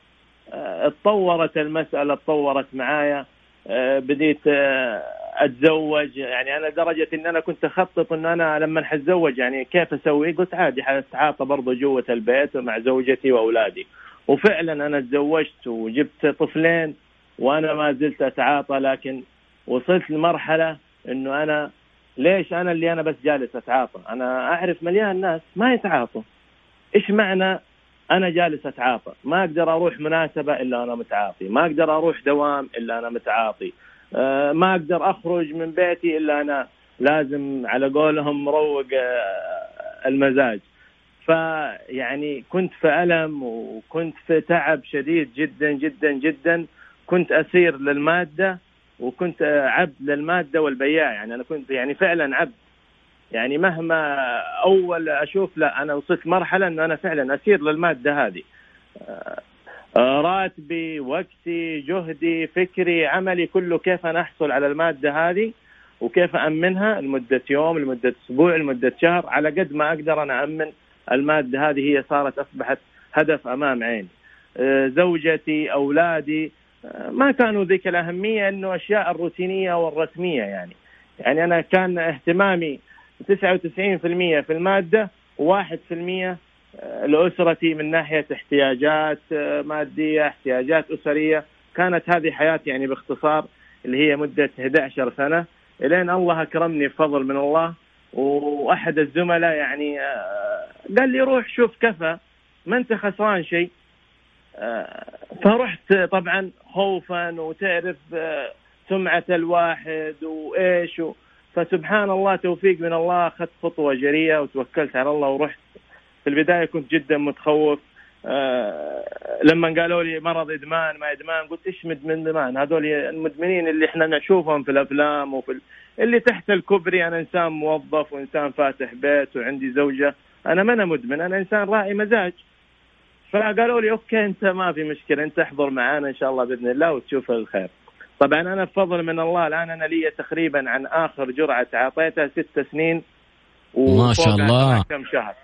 اتطورت المسألة تطورت معايا. بديت أتزوج يعني أنا لدرجة إن أنا كنت أخطط إن أنا لما حتزوج يعني كيف أسوي؟ قلت عادي حتعاطى برضه جوة البيت مع زوجتي وأولادي وفعلا أنا تزوجت وجبت طفلين وأنا ما زلت أتعاطى لكن وصلت لمرحلة إنه أنا ليش أنا اللي أنا بس جالس أتعاطى؟ أنا أعرف مليان ناس ما يتعاطوا. إيش معنى أنا جالس أتعاطى؟ ما أقدر أروح مناسبة إلا أنا متعاطي، ما أقدر أروح دوام إلا أنا متعاطي. أه ما أقدر أخرج من بيتي إلا أنا. لازم على قولهم مروق أه المزاج. فيعني كنت في ألم وكنت في تعب شديد جدا جدا جدا. كنت أسير للمادة وكنت عبد للمادة والبياع. يعني أنا كنت يعني فعلا عبد. يعني مهما أول أشوف لا أنا وصلت مرحلة انه أنا فعلا أسير للمادة هذه. راتبي وقتي جهدي فكري عملي كله كيف أنا أحصل على المادة هذه وكيف أمنها لمدة يوم لمدة أسبوع لمدة شهر على قد ما أقدر أنا أمن المادة هذه هي صارت أصبحت هدف أمام عيني. زوجتي أولادي ما كانوا ذيك الأهمية أنه أشياء الروتينية والرسمية يعني. يعني أنا كان اهتمامي 99% في المادة و1% لأسرتي من ناحية احتياجات مادية احتياجات أسرية. كانت هذه حياتي يعني باختصار اللي هي مدة 11 سنة. إلين الله أكرمني بفضل من الله وأحد الزملاء يعني قال لي روح شوف كفى ما أنت خسران شيء. فرحت طبعا خوفا وتعرف سمعة الواحد وإيش فسبحان الله توفيق من الله أخذت خطوة جريئة وتوكلت على الله ورحت. في البداية كنت جدا متخوف. لما قالوا لي مرض إدمان ما إدمان قلت إيش مدمن إدمان؟ هذول المدمنين اللي إحنا نشوفهم في الأفلام وفي اللي تحت الكوبري أنا إنسان موظف وإنسان فاتح بيت وعندي زوجة. أنا ما أنا مدمن أنا إنسان راعي مزاج. فقالوا لي أوكي أنت ما في مشكلة أنت احضر معانا إن شاء الله بإذن الله وتشوف الخير. طبعا أنا بفضل من الله الآن أنا لي تقريبا عن آخر جرعة تعاطيتها ست سنين. ما شاء الله. كم شهر.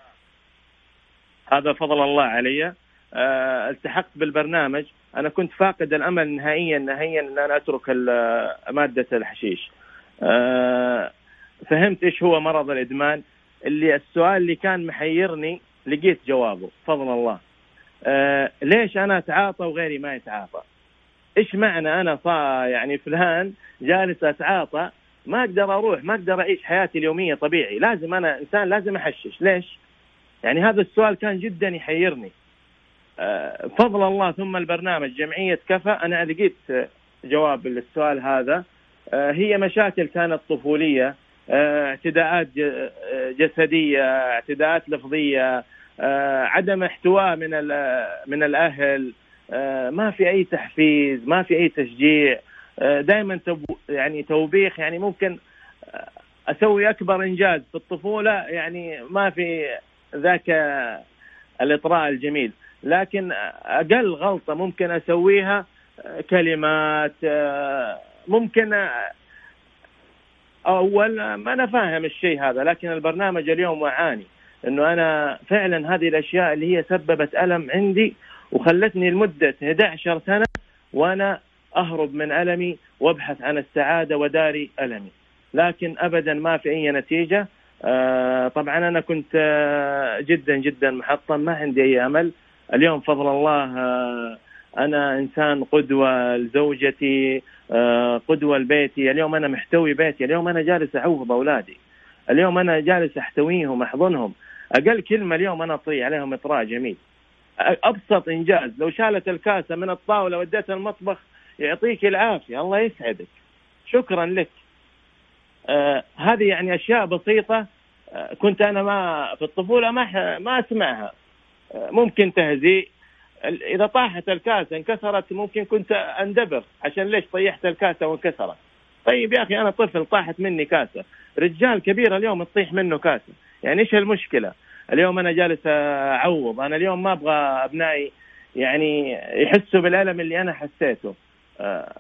هذا فضل الله علي. أه التحقت بالبرنامج. أنا كنت فاقد الأمل نهائيا نهائيا أن أنا أترك مادة الحشيش. أه فهمت إيش هو مرض الإدمان. اللي السؤال اللي كان محيرني لقيت جوابه. فضل الله. آه ليش أنا أتعاطى وغيري ما يتعاطى؟ إيش معنى أنا صا يعني فلان جالس أتعاطى؟ ما أقدر أروح ما أقدر أعيش حياتي اليومية طبيعي. لازم أنا إنسان لازم أحشش. ليش؟ يعني هذا السؤال كان جدا يحيرني. آه فضل الله ثم البرنامج جمعية كفى أنا لقيت جواب للسؤال هذا. آه هي مشاكل كانت طفولية اعتداءات جسدية اعتداءات لفظية عدم احتواء من من الأهل ما في أي تحفيز ما في أي تشجيع. دائما يعني توبيخ يعني ممكن أسوي أكبر إنجاز في الطفولة. يعني ما في ذاك الإطراء الجميل. لكن أقل غلطة ممكن أسويها كلمات ممكن أول ما أنا فاهم الشيء هذا لكن البرنامج اليوم وعاني إنه أنا فعلا هذه الأشياء اللي هي سببت ألم عندي وخلتني لمدة 11 سنة وأنا أهرب من ألمي وأبحث عن السعادة وداري ألمي. لكن ابدا ما في أي نتيجة. آه طبعا أنا كنت آه جدا جدا محطم ما عندي أي أمل. اليوم فضل الله آه أنا إنسان قدوة لزوجتي قدوة لبيتي. اليوم أنا محتوي بيتي. اليوم أنا جالس اعوض اولادي اليوم أنا جالس أحتويهم أحضنهم. أقل كلمة اليوم أنا اطري عليهم إطراء جميل. أبسط إنجاز. لو شالت الكاسة من الطاولة وديتها المطبخ يعطيك العافية. الله يسعدك. شكرا لك. آه هذه يعني أشياء بسيطة آه كنت أنا ما في الطفولة ما ما أسمعها. آه ممكن تهزيء. إذا طاحت الكاسة انكسرت ممكن كنت أندبر عشان ليش طيحت الكاسة وانكسرت. طيب يا أخي أنا طفل طاحت مني كاسة. رجال كبير اليوم تطيح منه كاسة. يعني إيش المشكلة؟ اليوم أنا جالس أعوض. أنا اليوم ما أبغى أبنائي يعني يحسوا بالألم اللي أنا حسيته. آه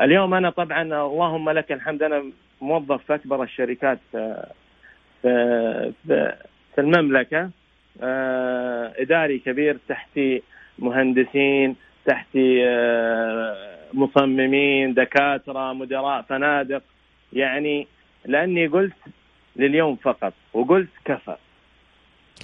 اليوم أنا طبعا اللهم لك الحمد أنا موظف في أكبر الشركات في المملكة آه، إداري كبير تحتي مهندسين تحتي آه، مصممين دكاترة مدراء فنادق. يعني لأني قلت لليوم فقط وقلت كفى.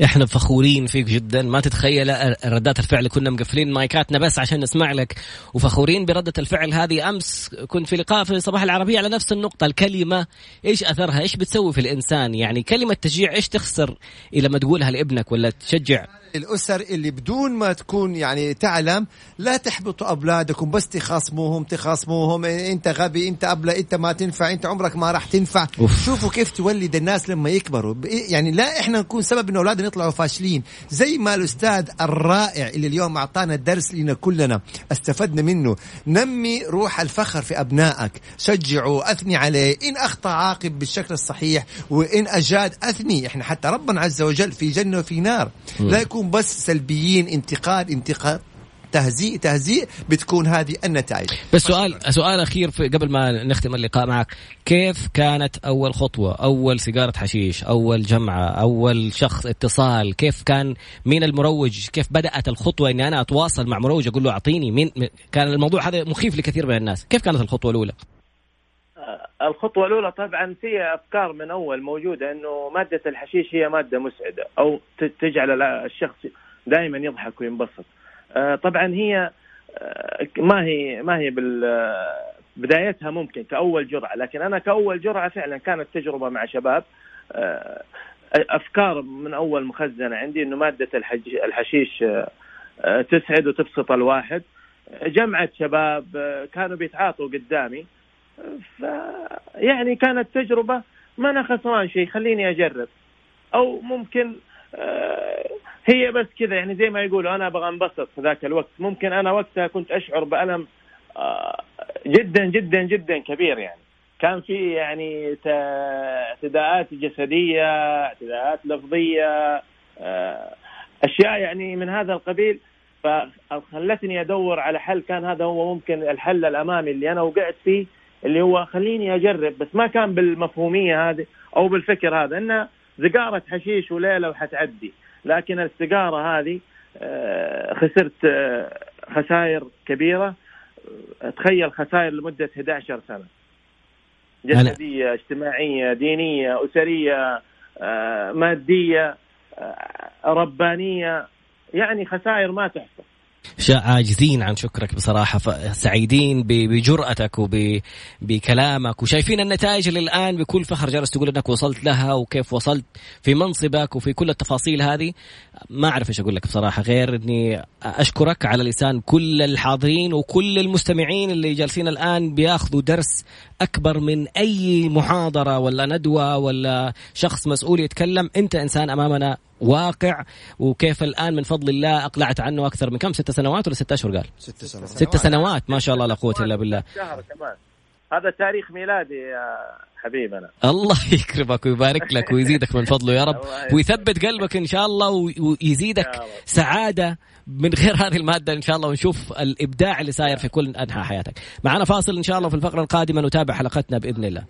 إحنا فخورين فيك جدا. ما تتخيل ردات الفعل كنا مقفلين مايكاتنا بس عشان نسمع لك. وفخورين بردة الفعل هذه أمس. كنت في لقاء في صباح العربية على نفس النقطة. الكلمة إيش أثرها؟ إيش بتسوي في الإنسان؟ يعني كلمة تشجيع إيش تخسر إلى ما تقولها لابنك ولا تشجع؟ الأسر اللي بدون ما تكون يعني تعلم لا تحبطوا أولادكم. بس تخاصموهم تخاصموهم. أنت غبي أنت أبلة أنت ما تنفع أنت عمرك ما راح تنفع. أوف. شوفوا كيف تولد الناس لما يكبروا. يعني لا إحنا نكون سبب إن أولادنا يطلعوا فاشلين. زي ما الأستاذ الرائع اللي اليوم أعطانا الدرس لنا كلنا استفدنا منه. نمي روح الفخر في أبنائك. شجعوا أثني عليه. إن أخطأ عاقب بالشكل الصحيح وإن أجاد أثني. إحنا حتى ربنا عز وجل في جنة وفي نار. لا يكون بس سلبيين انتقاد انتقاد. تهزيء تهزيء بتكون هذه النتائج. بس سؤال سؤال أخير في قبل ما نختم اللقاء معك. كيف كانت أول خطوة أول سيجارة حشيش أول جمعة أول شخص اتصال؟ كيف كان مين المروج؟ كيف بدأت الخطوة إني أنا أتواصل مع مروج أقول له أعطيني مين كان الموضوع هذا مخيف لكثير من الناس. كيف كانت الخطوة الأولى؟ الخطوة الأولى طبعا في أفكار من أول موجودة أنه مادة الحشيش هي مادة مسعدة أو تجعل الشخص دائما يضحك وينبسط. آه، طبعا هي آه، ما هي ما هي بال بدايتها ممكن كأول جرعة لكن أنا كأول جرعة فعلا كانت تجربة مع شباب. أفكار من أول مخزنة عندي أنه مادة الحشيش تسعد وتبسط الواحد. جمعة شباب كانوا بيتعاطوا قدامي. ف يعني كانت تجربة ما أنا خسران شيء خليني أجرب. أو ممكن آه، هي بس كذا يعني زي ما يقولوا أنا أبغى أنبسط في ذاك الوقت. ممكن أنا وقتها كنت أشعر بألم آه، جدا جدا جدا كبير يعني. كان في يعني اعتداءات جسدية اعتداءات لفظية آه، أشياء يعني من هذا القبيل. فخلتني أدور على حل كان هذا هو ممكن الحل الأمامي اللي أنا وقعت فيه اللي هو خليني أجرب. بس ما كان بالمفهومية هذه أو بالفكر هذا إنه سيجارة حشيش وليلة وحتعدي. لكن السيجارة هذه آه، خسرت آه، خسائر كبيرة. آه، تخيل خسائر لمدة 11 سنة. جسدية اجتماعية دينية أسرية مادية ربانية. يعني خسائر ما تحصى عاجزين عن شكرك بصراحة سعيدين بجرأتك وبكلامك وشايفين النتائج اللي الآن بكل فخر جالس تقول أنك وصلت لها وكيف وصلت في منصبك وفي كل التفاصيل هذه. ما أعرف إيش أقول لك بصراحة غير أني أشكرك على لسان كل الحاضرين وكل المستمعين اللي جالسين الآن بياخذوا درس أكبر من أي محاضرة ولا ندوة ولا شخص مسؤول يتكلم. أنت إنسان أمامنا واقع وكيف الآن من فضل الله أقلعت عنه أكثر من كم؟ ست سنوات ولا ست أشهر قال؟ ست سنوات. ست سنوات ما شاء الله لا قوة إلا بالله. شهر كمان. هذا تاريخ ميلادي يا حبيبنا الله يكرمك ويبارك لك ويزيدك من فضله يا رب. ويثبت قلبك إن شاء الله ويزيدك سعادة من غير هذه المادة إن شاء الله ونشوف الإبداع اللي صاير في كل أنحاء حياتك. معنا فاصل إن شاء الله في الفقرة القادمة نتابع حلقتنا بإذن الله.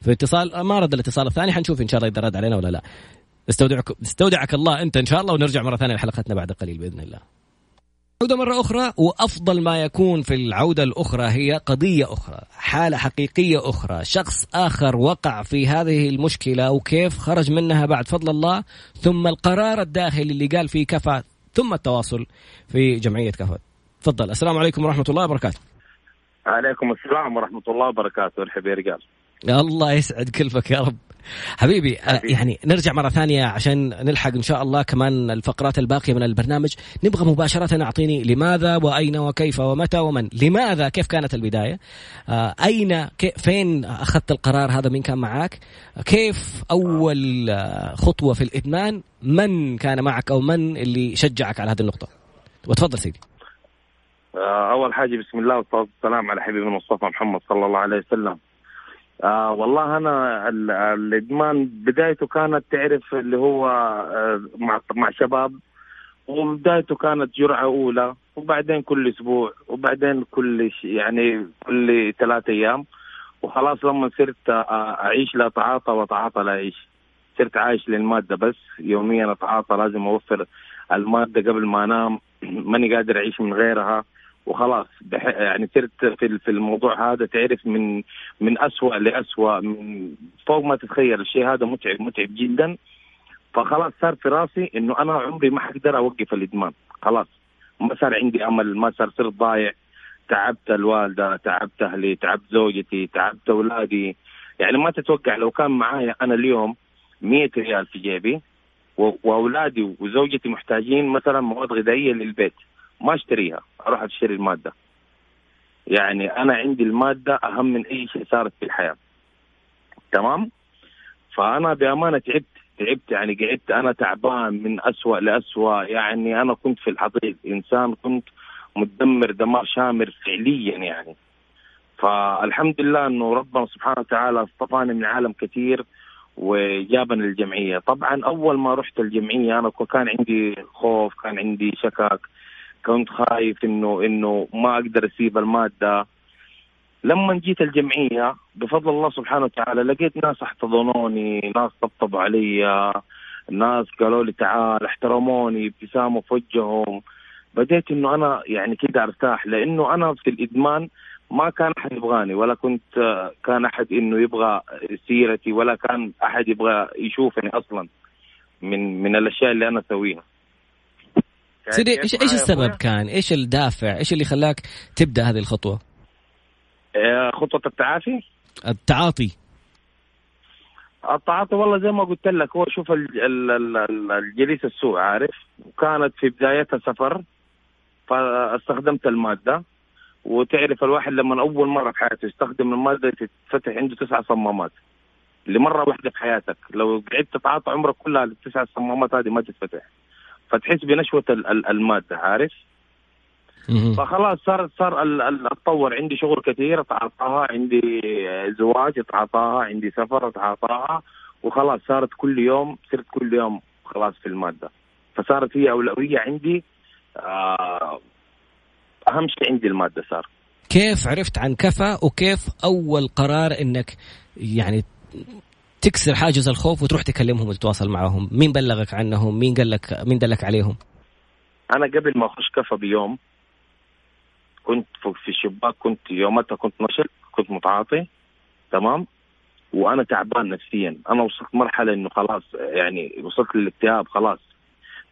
في اتصال ما رد الاتصال الثاني حنشوف إن شاء الله إذا رد علينا ولا لا. استودعك استودعك الله أنت إن شاء الله ونرجع مرة ثانية لحلقتنا بعد قليل بإذن الله. عودة مرة أخرى وأفضل ما يكون في العودة الأخرى هي قضية أخرى حالة حقيقية أخرى. شخص آخر وقع في هذه المشكلة وكيف خرج منها بعد فضل الله ثم القرار الداخلي اللي قال فيه كفى ثم التواصل في جمعية كفى. تفضل. السلام عليكم ورحمة الله وبركاته. عليكم السلام ورحمة الله وبركاته. الحبيب رجال الله يسعد كلفك يا رب. حبيبي, آه، حبيبي. يعني نرجع مرة ثانية عشان نلحق إن شاء الله كمان الفقرات الباقية من البرنامج. نبغى مباشرة أعطيني لماذا وأين وكيف ومتى ومن. لماذا كيف كانت البداية؟ آه، أين فين أخذت القرار هذا مين كان معك كيف أول آه، خطوة في الإدمان؟ من كان معك أو من اللي شجعك على هذه النقطة؟ وتفضل سيدي. أول حاجة بسم الله والصلاة والسلام على حبيبنا المصطفى محمد صلى الله عليه وسلم. آه والله أنا الإدمان بدايته كانت تعرف اللي هو آه مع مع شباب وبدايته كانت جرعة أولى وبعدين كل أسبوع وبعدين كل يعني كل ثلاثة أيام وخلاص لما صرت أعيش لا اتعاطى واتعاطى لا أعيش. صرت عايش للمادة بس. يوميا أتعاطى لازم أوفر المادة قبل ما أنام. ماني قادر أعيش من غيرها. وخلاص. يعني صرت في في الموضوع هذا تعرف من من اسوء لاسوء من فوق ما تتخيل. الشيء هذا متعب متعب جدا. فخلاص صار في راسي إنه أنا عمري ما حقدر أوقف الإدمان. خلاص. ما صار عندي أمل ما صار صرت ضايع. تعبت الوالدة تعبت أهلي تعبت زوجتي تعبت أولادي. يعني ما تتوقع لو كان معايا أنا اليوم 100 ريال في جيبي وأولادي وزوجتي محتاجين مثلا مواد غذائية للبيت. ما أشتريها أروح أشتري المادة. يعني أنا عندي المادة أهم من أي شيء صارت في الحياة. تمام؟ فأنا بأمانة تعبت تعبت يعني قعدت أنا تعبان من أسوأ لأسوأ. يعني أنا كنت في الحضيض إنسان كنت مدمر دمار شامر فعليا يعني. فالحمد لله إنه ربنا سبحانه وتعالى اصطفاني من عالم كثير وجابني الجمعيه طبعا أول ما رحت الجمعية أنا كان عندي خوف كان عندي شكك كنت خايف انه إنه ما أقدر أسيب المادة. لما جيت الجمعية بفضل الله سبحانه وتعالى لقيت ناس احتضنوني ناس طبطبوا علي ناس قالوا لي تعال احترموني ابتساموا في وجههم. بديت إنه أنا يعني كده أرتاح لأنه أنا في الإدمان ما كان أحد يبغاني ولا كنت كان أحد إنه يبغى سيرتي ولا كان أحد يبغى يشوفني أصلا من من الأشياء اللي أنا أسويها. سيدي إيش إيش السبب كان؟ إيش الدافع؟ إيش اللي خلاك تبدأ هذه الخطوة؟ آه، خطوه التعافي؟ التعاطي التعاطي والله زي ما قلت لك هو شوف الجليس السوء عارف وكانت في بدايتها سفر فاستخدمت المادة وتعرف الواحد لما أول مرة في حياته يستخدم المادة تتفتح عنده تسع صمامات لمرة واحدة في حياتك لو قعدت تتعاطى عمرك كلها التسع صمامات هذه ما تتفتح فتحس بنشوة المادة عارف؟ فخلاص صار صار أتطور. عندي شغل كثير أتعاطاها عندي زواج أتعاطاها عندي سفر أتعاطاها وخلاص صارت كل يوم صرت كل يوم خلاص في المادة. فصارت هي أولوية عندي. آه أهم شيء عندي المادة صار. كيف عرفت عن كفى وكيف أول قرار إنك يعني تكسر حاجز الخوف وتروح تكلمهم وتتواصل معهم. مين بلغك عنهم؟ مين قال لك مين دلك عليهم؟ أنا قبل ما أخش كفى بيوم كنت في الشباك كنت يومتها كنت نشط كنت متعاطي تمام؟ وأنا تعبان نفسيا. أنا وصلت مرحلة إنه خلاص يعني وصلت للاكتئاب خلاص.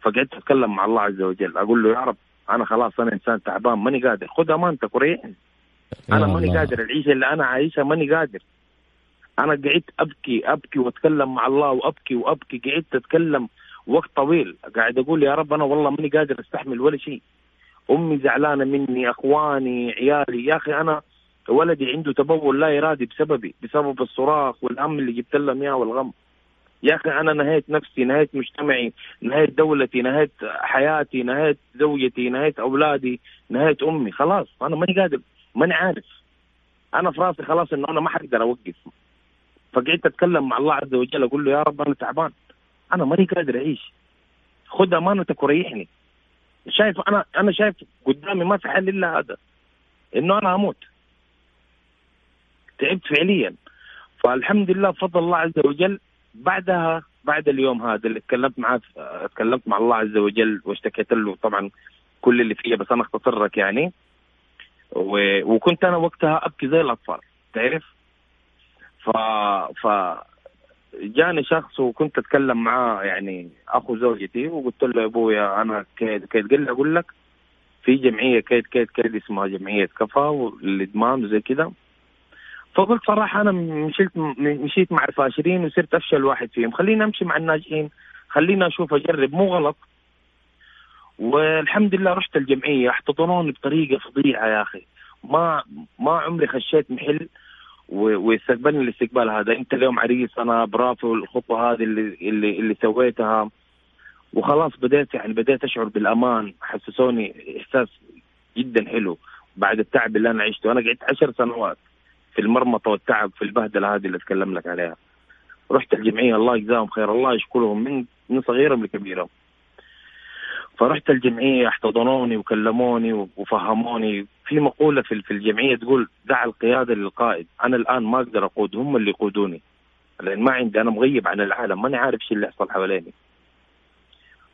فقعدت أتكلم مع الله عز وجل. أقول له يا رب أنا خلاص أنا إنسان تعبان ماني قادر. خذ أمانتك وريحني. أنا ماني قادر. العيشة اللي أنا عايشها ماني قادر. أنا قعدت أبكي أبكي وأتكلم مع الله وأبكي وأبكي. قعدت أتكلم وقت طويل. قاعد أقول يا رب أنا والله ماني قادر أستحمل ولا شيء. أمي زعلانة مني أخواني عيالي. يا أخي أنا ولدي عنده تبول لا ارادي بسببي بسبب الصراخ والهم اللي جبت لهم إياه والغم. يا أخي أنا نهيت نفسي نهيت مجتمعي نهيت دولتي نهيت حياتي نهيت زوجتي نهيت أولادي نهيت أمي. خلاص أنا ماني قادر ماني عارف. أنا في راسي خلاص إنه أنا ما حقدر أوقف. فقعدت أتكلم مع الله عز وجل أقول له يا رب أنا تعبان. أنا ماني قادر أعيش. خذ أمانتك وريحني. شايف أنا أنا شايف قدامي ما في حل إلا هذا إنه أنا أموت. تعبت فعليا. فالحمد لله بفضل الله عز وجل. بعدها بعد اليوم هذا اللي تكلمت معاه تكلمت مع الله عز وجل واشتكيت له طبعا كل اللي فيه بس أنا اختصر لك يعني. و... وكنت أنا وقتها أبكي زي الأطفال تعرف؟ ف ف جاني شخص وكنت أتكلم معاه يعني أخو زوجتي وقلت له يا أبويا أنا كيد كيد قال لي أقول لك في جمعية كيد كيد كيد اسمها جمعية كفا للادمان وزي كذا فقلت صراحة أنا مشيت مشيت مع الفاشلين وصرت أفشل واحد فيهم. خليني أمشي مع الناجحين خليني أشوف أجرب مو غلط. والحمد لله رحت الجمعية احتضنوني بطريقة فظيعة يا أخي. ما ما عمري خشيت محل واستقبلني الاستقبال هذا. انت اليوم عريس أنا برافو الخطوة هذه اللي اللي اللي سويتها. وخلاص بديت يعني بديت أشعر بالأمان. حسسوني إحساس جدا حلو بعد التعب اللي أنا عشته. أنا قعدت عشر سنوات في المرمطة والتعب في البهدلة هذه اللي أتكلم لك عليها. رحت الجمعية الله يجزاهم خير. الله يشكرهم من من صغيرهم لكبيرهم. فرحت الجمعية احتضنوني وكلموني وفهموني. في مقولة في الجمعية تقول دع القيادة للقائد أنا الآن ما أقدر أقود هم اللي يقودوني. لأن ما عندي أنا مغيب عن العالم ماني عارف إيش اللي يحصل حواليني.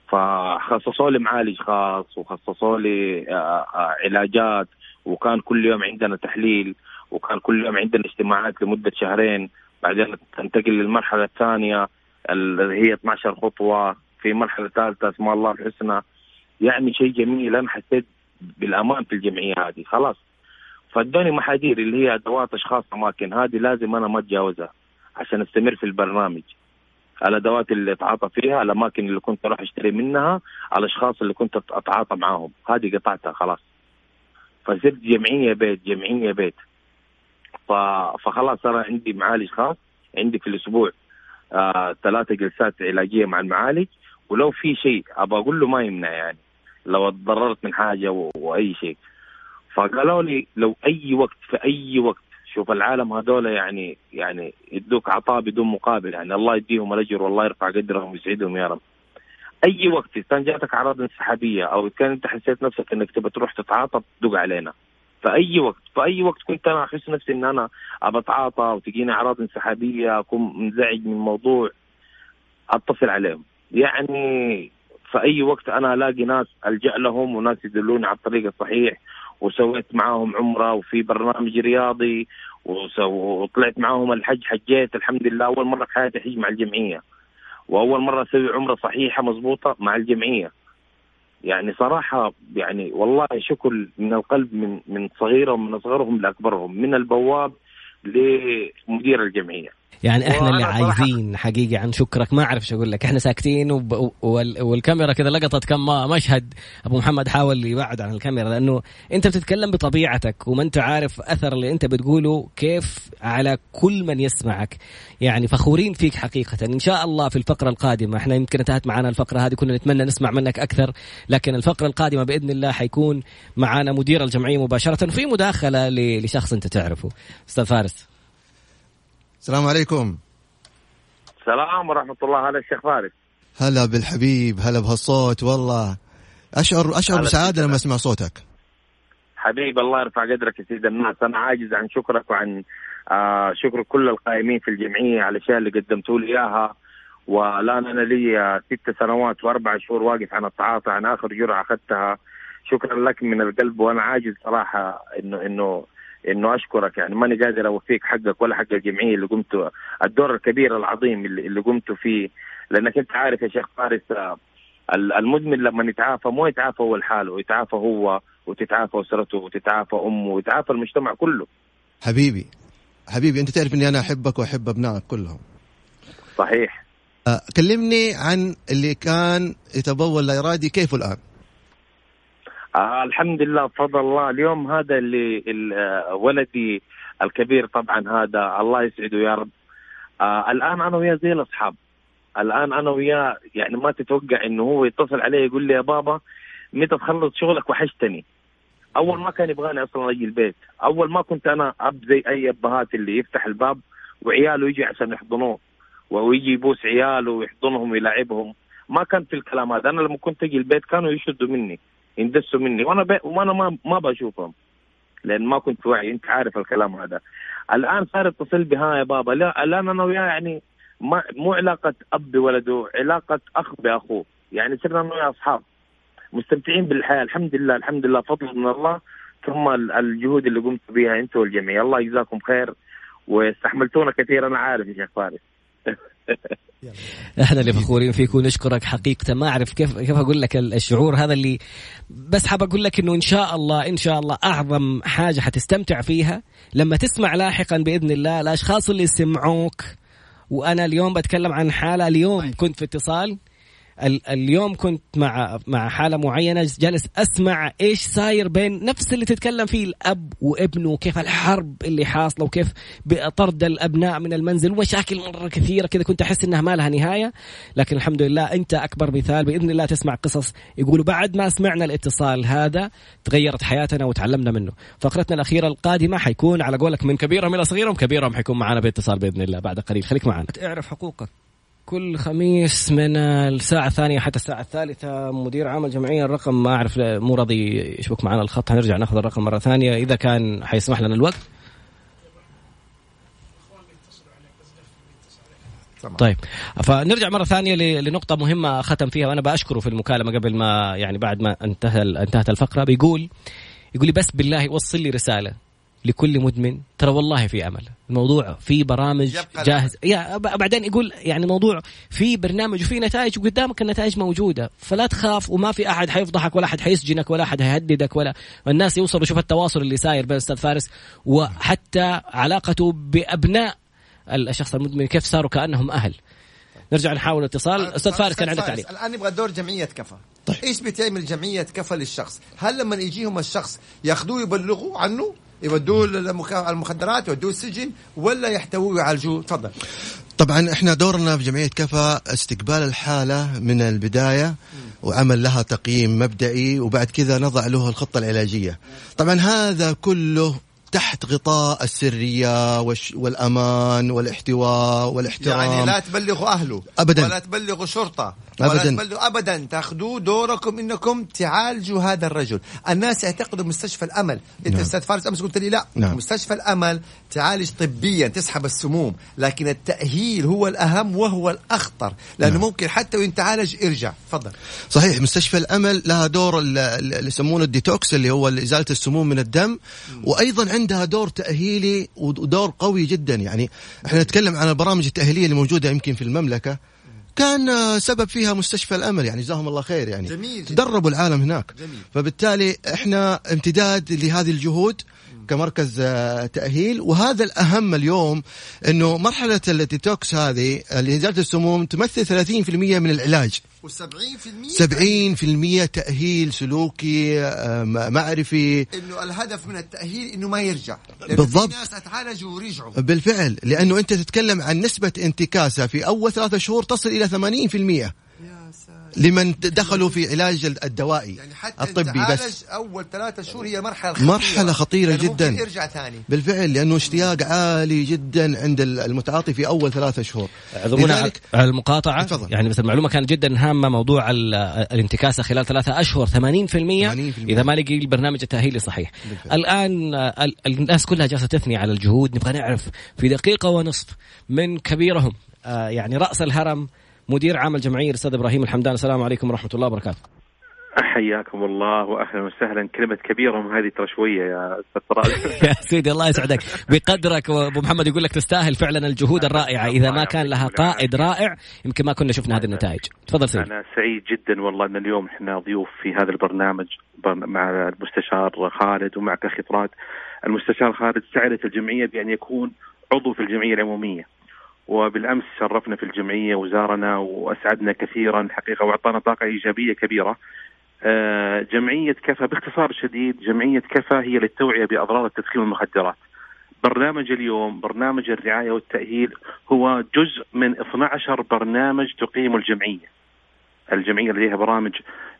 فخصصوا لي معالج خاص وخصصوا لي آه، آه، علاجات وكان كل يوم عندنا تحليل وكان كل يوم عندنا اجتماعات لمدة شهرين. بعدين تنتقل للمرحلة الثانية اللي هي 12 خطوة في مرحلة ثالثة اسماء الله الحسنى. يعني شيء جميل أنا حسيت بالأمان في الجمعية هذه خلاص. فادوني محاذير اللي هي أدوات أشخاص أماكن هذه لازم أنا ما أتجاوزها عشان أستمر في البرنامج. الأدوات اللي أتعاطى فيها الأماكن اللي كنت أروح أشتري منها الأشخاص اللي كنت أتعاطى معاهم. هذه قطعتها خلاص. فصرت جمعية بيت جمعية بيت. فخلاص صار عندي معالج خاص عندي في الأسبوع آه ثلاثة جلسات علاجية مع المعالج. ولو في شيء أبغى أقول له ما يمنع يعني. لو اتضررت من حاجة وأي شيء. فقالوا لي لو أي وقت في أي وقت شوف العالم هذول يعني يعني يدوك عطاء بدون مقابل يعني الله يديهم الأجر والله يرفع قدرهم ويسعدهم يا رب. أي وقت كان جاتك أعراض انسحابية أو كان أنت حسيت نفسك إنك تبى تروح تتعاطى تدق علينا. فاي وقت فاي وقت كنت أنا أحس نفسي إن أنا ابى أتعاطى وتجيني أعراض انسحابية أكون منزعج من الموضوع أتصل عليهم. يعني في اي وقت أنا ألاقي ناس ألجأ لهم وناس يدلوني على الطريق الصحيح وسويت معاهم عمرة وفي برنامج رياضي وطلعت معاهم الحج حجيت الحمد لله. أول مرة في حياتي حج مع الجمعية وأول مرة أسوي عمرة صحيحة مضبوطه مع الجمعية. يعني صراحة يعني والله شكر من القلب من من صغيرهم من أصغرهم لأكبرهم من البواب لمدير الجمعية. يعني إحنا اللي عايزين حقيقي عن شكرك. ما أعرف إيش أقول لك. إحنا ساكتين وب... وال... والكاميرا كذا لقطت كم مشهد. أبو محمد حاول يبعد عن الكاميرا لأنه أنت بتتكلم بطبيعتك وما أنت عارف أثر اللي أنت بتقوله كيف على كل من يسمعك. يعني فخورين فيك حقيقة. إن شاء الله في الفقرة القادمة إحنا يمكن انتهت معنا الفقرة هذه كنا نتمنى نسمع منك أكثر لكن الفقرة القادمة بإذن الله حيكون معنا مدير الجمعية مباشرة وفي مداخلة. لشخص أنت تعرفه. أستاذ فارس. السلام عليكم. السلام ورحمة الله. هلا الشيخ فارس. هلا بالحبيب هلا بهالصوت والله. أشعر أشعر بسعادة لما أسمع صوتك. حبيب الله يرفع قدرك يا سيد الناس. أنا عاجز عن شكرك وعن آه شكر كل القائمين في الجمعية على الأشياء اللي قدمتوا لي إياها. والآن أنا لي ست سنوات وأربع شهور واقف عن التعاطي عن آخر جرعة أخذتها. شكرا لك من القلب. وأنا عاجز صراحة إنه إنه إنه أشكرك يعني ماني قادر أوفيك حقك ولا حق الجمعية اللي قمت الدور الكبير العظيم اللي, اللي قمت فيه لأنك أنت عارف يا شيخ فارس المدمن لما يتعافى مو يتعافى هو لحاله يتعافى هو وتتعافى أسرته وتتعافى أمه ويتعافى المجتمع كله. حبيبي حبيبي أنت تعرف إني أنا أحبك وأحب أبنائك كلهم. صحيح. أه كلمني عن اللي كان يتبول لا ارادي كيف الآن؟ آه الحمد لله بفضل الله اليوم هذا اللي آه، ولدي الكبير طبعا هذا الله يسعده يا رب. آه الآن أنا وياه زي الأصحاب. الآن أنا وياه يعني ما تتوقع إنه هو يتصل علي يقول لي يا بابا متى تخلص شغلك وحشتني؟ أول ما كان يبغاني أصلا أجي البيت. أول ما كنت أنا أب زي أي أبهات اللي يفتح الباب وعياله يجي عشان يحضنوه ويجي يبوس عياله ويحضنهم ويلاعبهم ما كان في الكلام هذا. أنا لما كنت أجي البيت كانوا يشدوا مني. يندسوا مني. وأنا بي... وأنا ما ما بشوفهم لأن ما كنت واعي. أنت عارف الكلام هذا. الآن صار يتصل بها يا بابا. لا الآن أنا وياه يعني ما مو علاقة اب بولده علاقة أخ بأخوه. يعني صرنا أنا وياه أصحاب. مستمتعين بالحياة. الحمد لله الحمد لله. فضل من الله. ثم الجهود اللي قمت بها انت والجميع الله يجزاكم خير. واستحملتونا كثير أنا عارف يا شيخ فارس. إحنا اللي فخورين فيك ونشكرك حقيقة. ما أعرف كيف كيف أقول لك الشعور هذا اللي بس حاب أقول لك إنه إن شاء الله إن شاء الله أعظم حاجة حتستمتع فيها لما تسمع لاحقا بإذن الله الأشخاص اللي سمعوك وأنا اليوم بتكلم عن حالة اليوم كنت في اتصال اليوم كنت مع مع حالة معينة جالس أسمع إيش صاير بين نفس اللي تتكلم فيه الأب وابنه وكيف الحرب اللي حاصلة وكيف طرد الأبناء من المنزل ومشاكل مرة كثيرة كذا كنت أحس إنها ما لها نهاية. لكن الحمد لله أنت أكبر مثال بإذن الله تسمع قصص يقولوا بعد ما سمعنا الاتصال هذا تغيرت حياتنا وتعلمنا منه. فقرتنا الأخيرة القادمة حيكون على قولك من كبيرهم إلى صغيرهم كبيرهم حيكون معنا باتصال بإذن الله بعد قليل. خليك معنا. اعرف حقوقك. كل خميس من الساعة الثانية حتى الساعة الثالثة مدير عام الجمعية الرقم ما أعرف مو راضي يشبك معنا الخط هنرجع ناخذ الرقم مرة ثانية. إذا كان حيسمح لنا الوقت. طيب. فنرجع مرة ثانية لنقطة مهمة ختم فيها وأنا بأشكره في المكالمة قبل ما يعني بعد ما انتهى انتهت الفقرة. بيقول يقول لي بس بالله وصل لي رسالة. لكل مدمن ترى والله في أمل. الموضوع في برامج جاهز. يا بعدين يقول يعني موضوع في برنامج وفي نتائج وقدامك النتائج موجودة. فلا تخاف وما في أحد حيفضحك ولا أحد حيسجنك ولا أحد حيهددك ولا. الناس يوصلوا شوف التواصل اللي ساير بين أستاذ فارس وحتى علاقته بأبناء الشخص المدمن كيف صاروا كأنهم أهل. نرجع نحاول اتصال أستاذ فارس كان عندك تعليق. الآن نبغى دور جمعية كفى طيب. إيش بتعمل جمعية كفى للشخص؟ هل لما يجيهم الشخص ياخذوه يبلغوا عنه؟ يودوه المخدرات يودوه السجن ولا يحتووه يعالجوه تفضل. طبعا إحنا دورنا في جمعية كفى استقبال الحالة من البداية وعمل لها تقييم مبدئي وبعد كذا نضع له الخطة العلاجية. طبعا هذا كله تحت غطاء السرية والأمان والاحتواء والاحترام. يعني لا تبلغوا أهله. أبدا. ولا تبلغوا شرطة. ابدا. ولا ابدا. تاخذوه دوركم إنكم تعالجوا هذا الرجل. الناس يعتقدوا مستشفى الأمل. إنت نعم. أستاذ فارس أمس قلت لي لا. نعم. مستشفى الأمل تعالج طبيا تسحب السموم. لكن التأهيل هو الأهم وهو الأخطر. لأنه نعم. ممكن حتى وانت تعالج ارجع تفضل. صحيح مستشفى الأمل لها دور اللي يسمونه الديتوكس اللي هو إزالة السموم من الدم. وأيضا عندها دور تأهيلي ودور قوي جدا. يعني إحنا نتكلم عن البرامج التأهيلية اللي موجودة يمكن في المملكة. كان سبب فيها مستشفى الأمل يعني جزاهم الله خير يعني جميل تدربوا العالم هناك. جميل. فبالتالي إحنا امتداد لهذه الجهود. كمركز آه، تأهيل. وهذا الأهم اليوم إنه مرحلة الديتوكس هذه ازاله السموم تمثل 30% من العلاج. و70% 70% تأهيل سلوكي آه، معرفي. إنه الهدف من التأهيل إنه ما يرجع. بالضبط في ناس أتعالجوا ورجعوا. بالفعل. لأنه أنت تتكلم عن نسبة انتكاسة في أول ثلاثة شهور تصل إلى 80% لمن دخلوا في علاج الدوائي يعني حتى الطبي بس. أول ثلاثة شهور هي مرحلة خطيرة. مرحلة خطيرة يعني جدا. ممكن يرجع ثاني. بالفعل لأنه اشتياق عالي جدا عند المتعاطي في أول ثلاثة شهور. أعذرونا على المقاطعة. فضل. يعني بس المعلومة كانت جدا هامة موضوع الانتكاسة خلال ثلاثة أشهر 80%, 80% إذا ما لقي البرنامج التأهيلي صحيح. بالفعل. الآن الناس كلها جالسة تثني على الجهود. نبغى نعرف في دقيقة ونصف من كبيرهم آه، يعني رأس الهرم مدير عام الجمعية الأستاذ إبراهيم الحمدان. السلام عليكم ورحمة الله وبركاته. حياكم الله وأهلا وسهلا. كلمة كبيرة هذه ترى شوية يا أستاذ يا سيدي الله يسعدك. بقدرك وأبو محمد يقول لك تستاهل فعلا الجهود الرائعة. إذا ما كان لها قائد رائع يمكن ما كنا شفنا هذه النتائج. تفضل سيدي. أنا سعيد جدا والله إن اليوم إحنا ضيوف في هذا البرنامج مع المستشار خالد ومعك أخي طراد. المستشار خالد سعدت الجمعية بأن يكون عضو في الجمعية العمومية. وبالأمس شرفنا في الجمعية وزارنا وأسعدنا كثيرا حقيقة وأعطانا طاقة إيجابية كبيرة. آه، جمعية كفى باختصار شديد جمعية كفى هي للتوعية بأضرار التدخين والمخدرات. برنامج اليوم برنامج الرعاية والتأهيل هو جزء من 12 برنامج تقيم الجمعية. الجمعية لديها برامج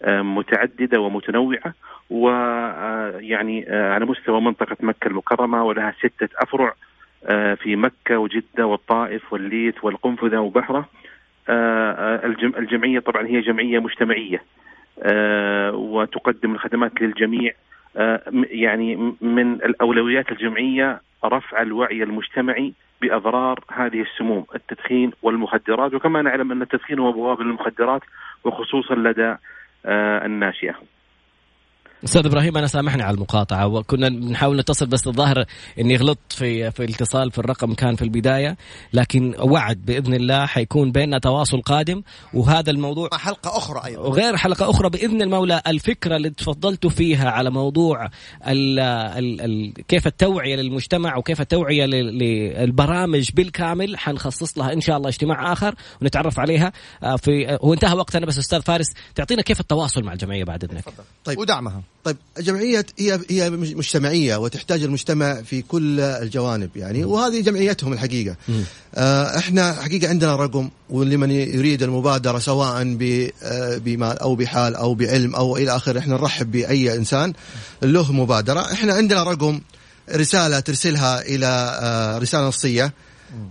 آه، متعددة ومتنوعة ويعني آه، على مستوى منطقة مكة المكرمة ولها ستة أفرع في مكة وجدة والطائف والليث والقنفذة وبحرة. آه، آه، الجمعية طبعا هي جمعية مجتمعية. وتقدم الخدمات للجميع. يعني من الأولويات الجمعية رفع الوعي المجتمعي بأضرار هذه السموم التدخين والمخدرات. وكما نعلم أن التدخين هو بوابة للمخدرات وخصوصا لدى الناشئة. أستاذ إبراهيم أنا سامحني على المقاطعة. وكنا بنحاول نتصل بس الظاهر إني غلطت في في الاتصال في الرقم كان في البداية لكن وعد بإذن الله حيكون بيننا تواصل قادم وهذا الموضوع حلقة أخرى أيضا. وغير حلقة أخرى بإذن المولى الفكرة اللي تفضلتوا فيها على موضوع ال ال ال كيف التوعية للمجتمع وكيف التوعية للبرامج بالكامل حنخصص لها إن شاء الله اجتماع آخر ونتعرف عليها آه، في هو انتهى وقتنا بس أستاذ فارس تعطينا كيف التواصل مع الجمعية بعد إذنك؟ طيب. ودعمها. طيب الجمعية هي هي مجتمعية وتحتاج المجتمع في كل الجوانب يعني وهذه جمعيتهم الحقيقة. آه إحنا حقيقة عندنا رقم ولمن يريد المبادرة سواء آه، بمال أو بحال أو بعلم أو إلى آخره إحنا نرحب بأي إنسان له مبادرة. إحنا عندنا رقم رسالة ترسلها إلى آه رسالة نصية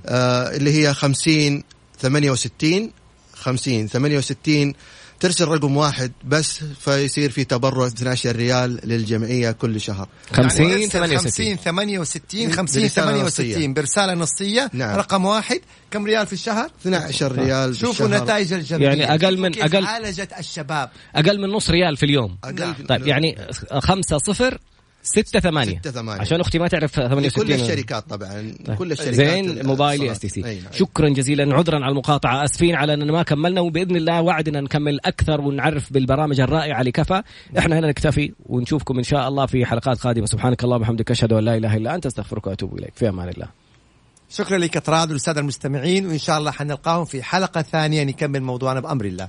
اللي هي خمسين 68 50 68 ترسل رقم واحد بس فيصير في تبرع 12 ريال للجمعية كل شهر. 50 يعني 68 50 68 50 برسالة 68 نصية. برسالة نصية. نعم. رقم واحد. كم ريال في الشهر؟ 12 ريال شوفوا. نتائج الجمعية. يعني أقل من- أقل- عالجت الشباب. أقل من نص ريال في اليوم. أقل. طيب يعني خمسة صفر ستة ثمانية. ستة ثمانية. عشان أختي ما تعرف 68 لكل الشركات طبعا. كل الشركات زين موبايلي الاتصالات. STC. شكرا جزيلا عذرا على المقاطعة. آسفين على اننا ما كملنا وباذن الله وعدنا نكمل أكثر ونعرف بالبرامج الرائعة لكفى إحنا هنا نكتفي ونشوفكم إن شاء الله في حلقات قادمة. سبحانك اللهم وبحمدك أشهد أن لا إله إلا أنت أستغفرك وأتوب إليك. في أمان الله. شكرا لك تراد والسادة المستمعين وإن شاء الله حنلقاهم في حلقة ثانية نكمل موضوعنا بأمر الله.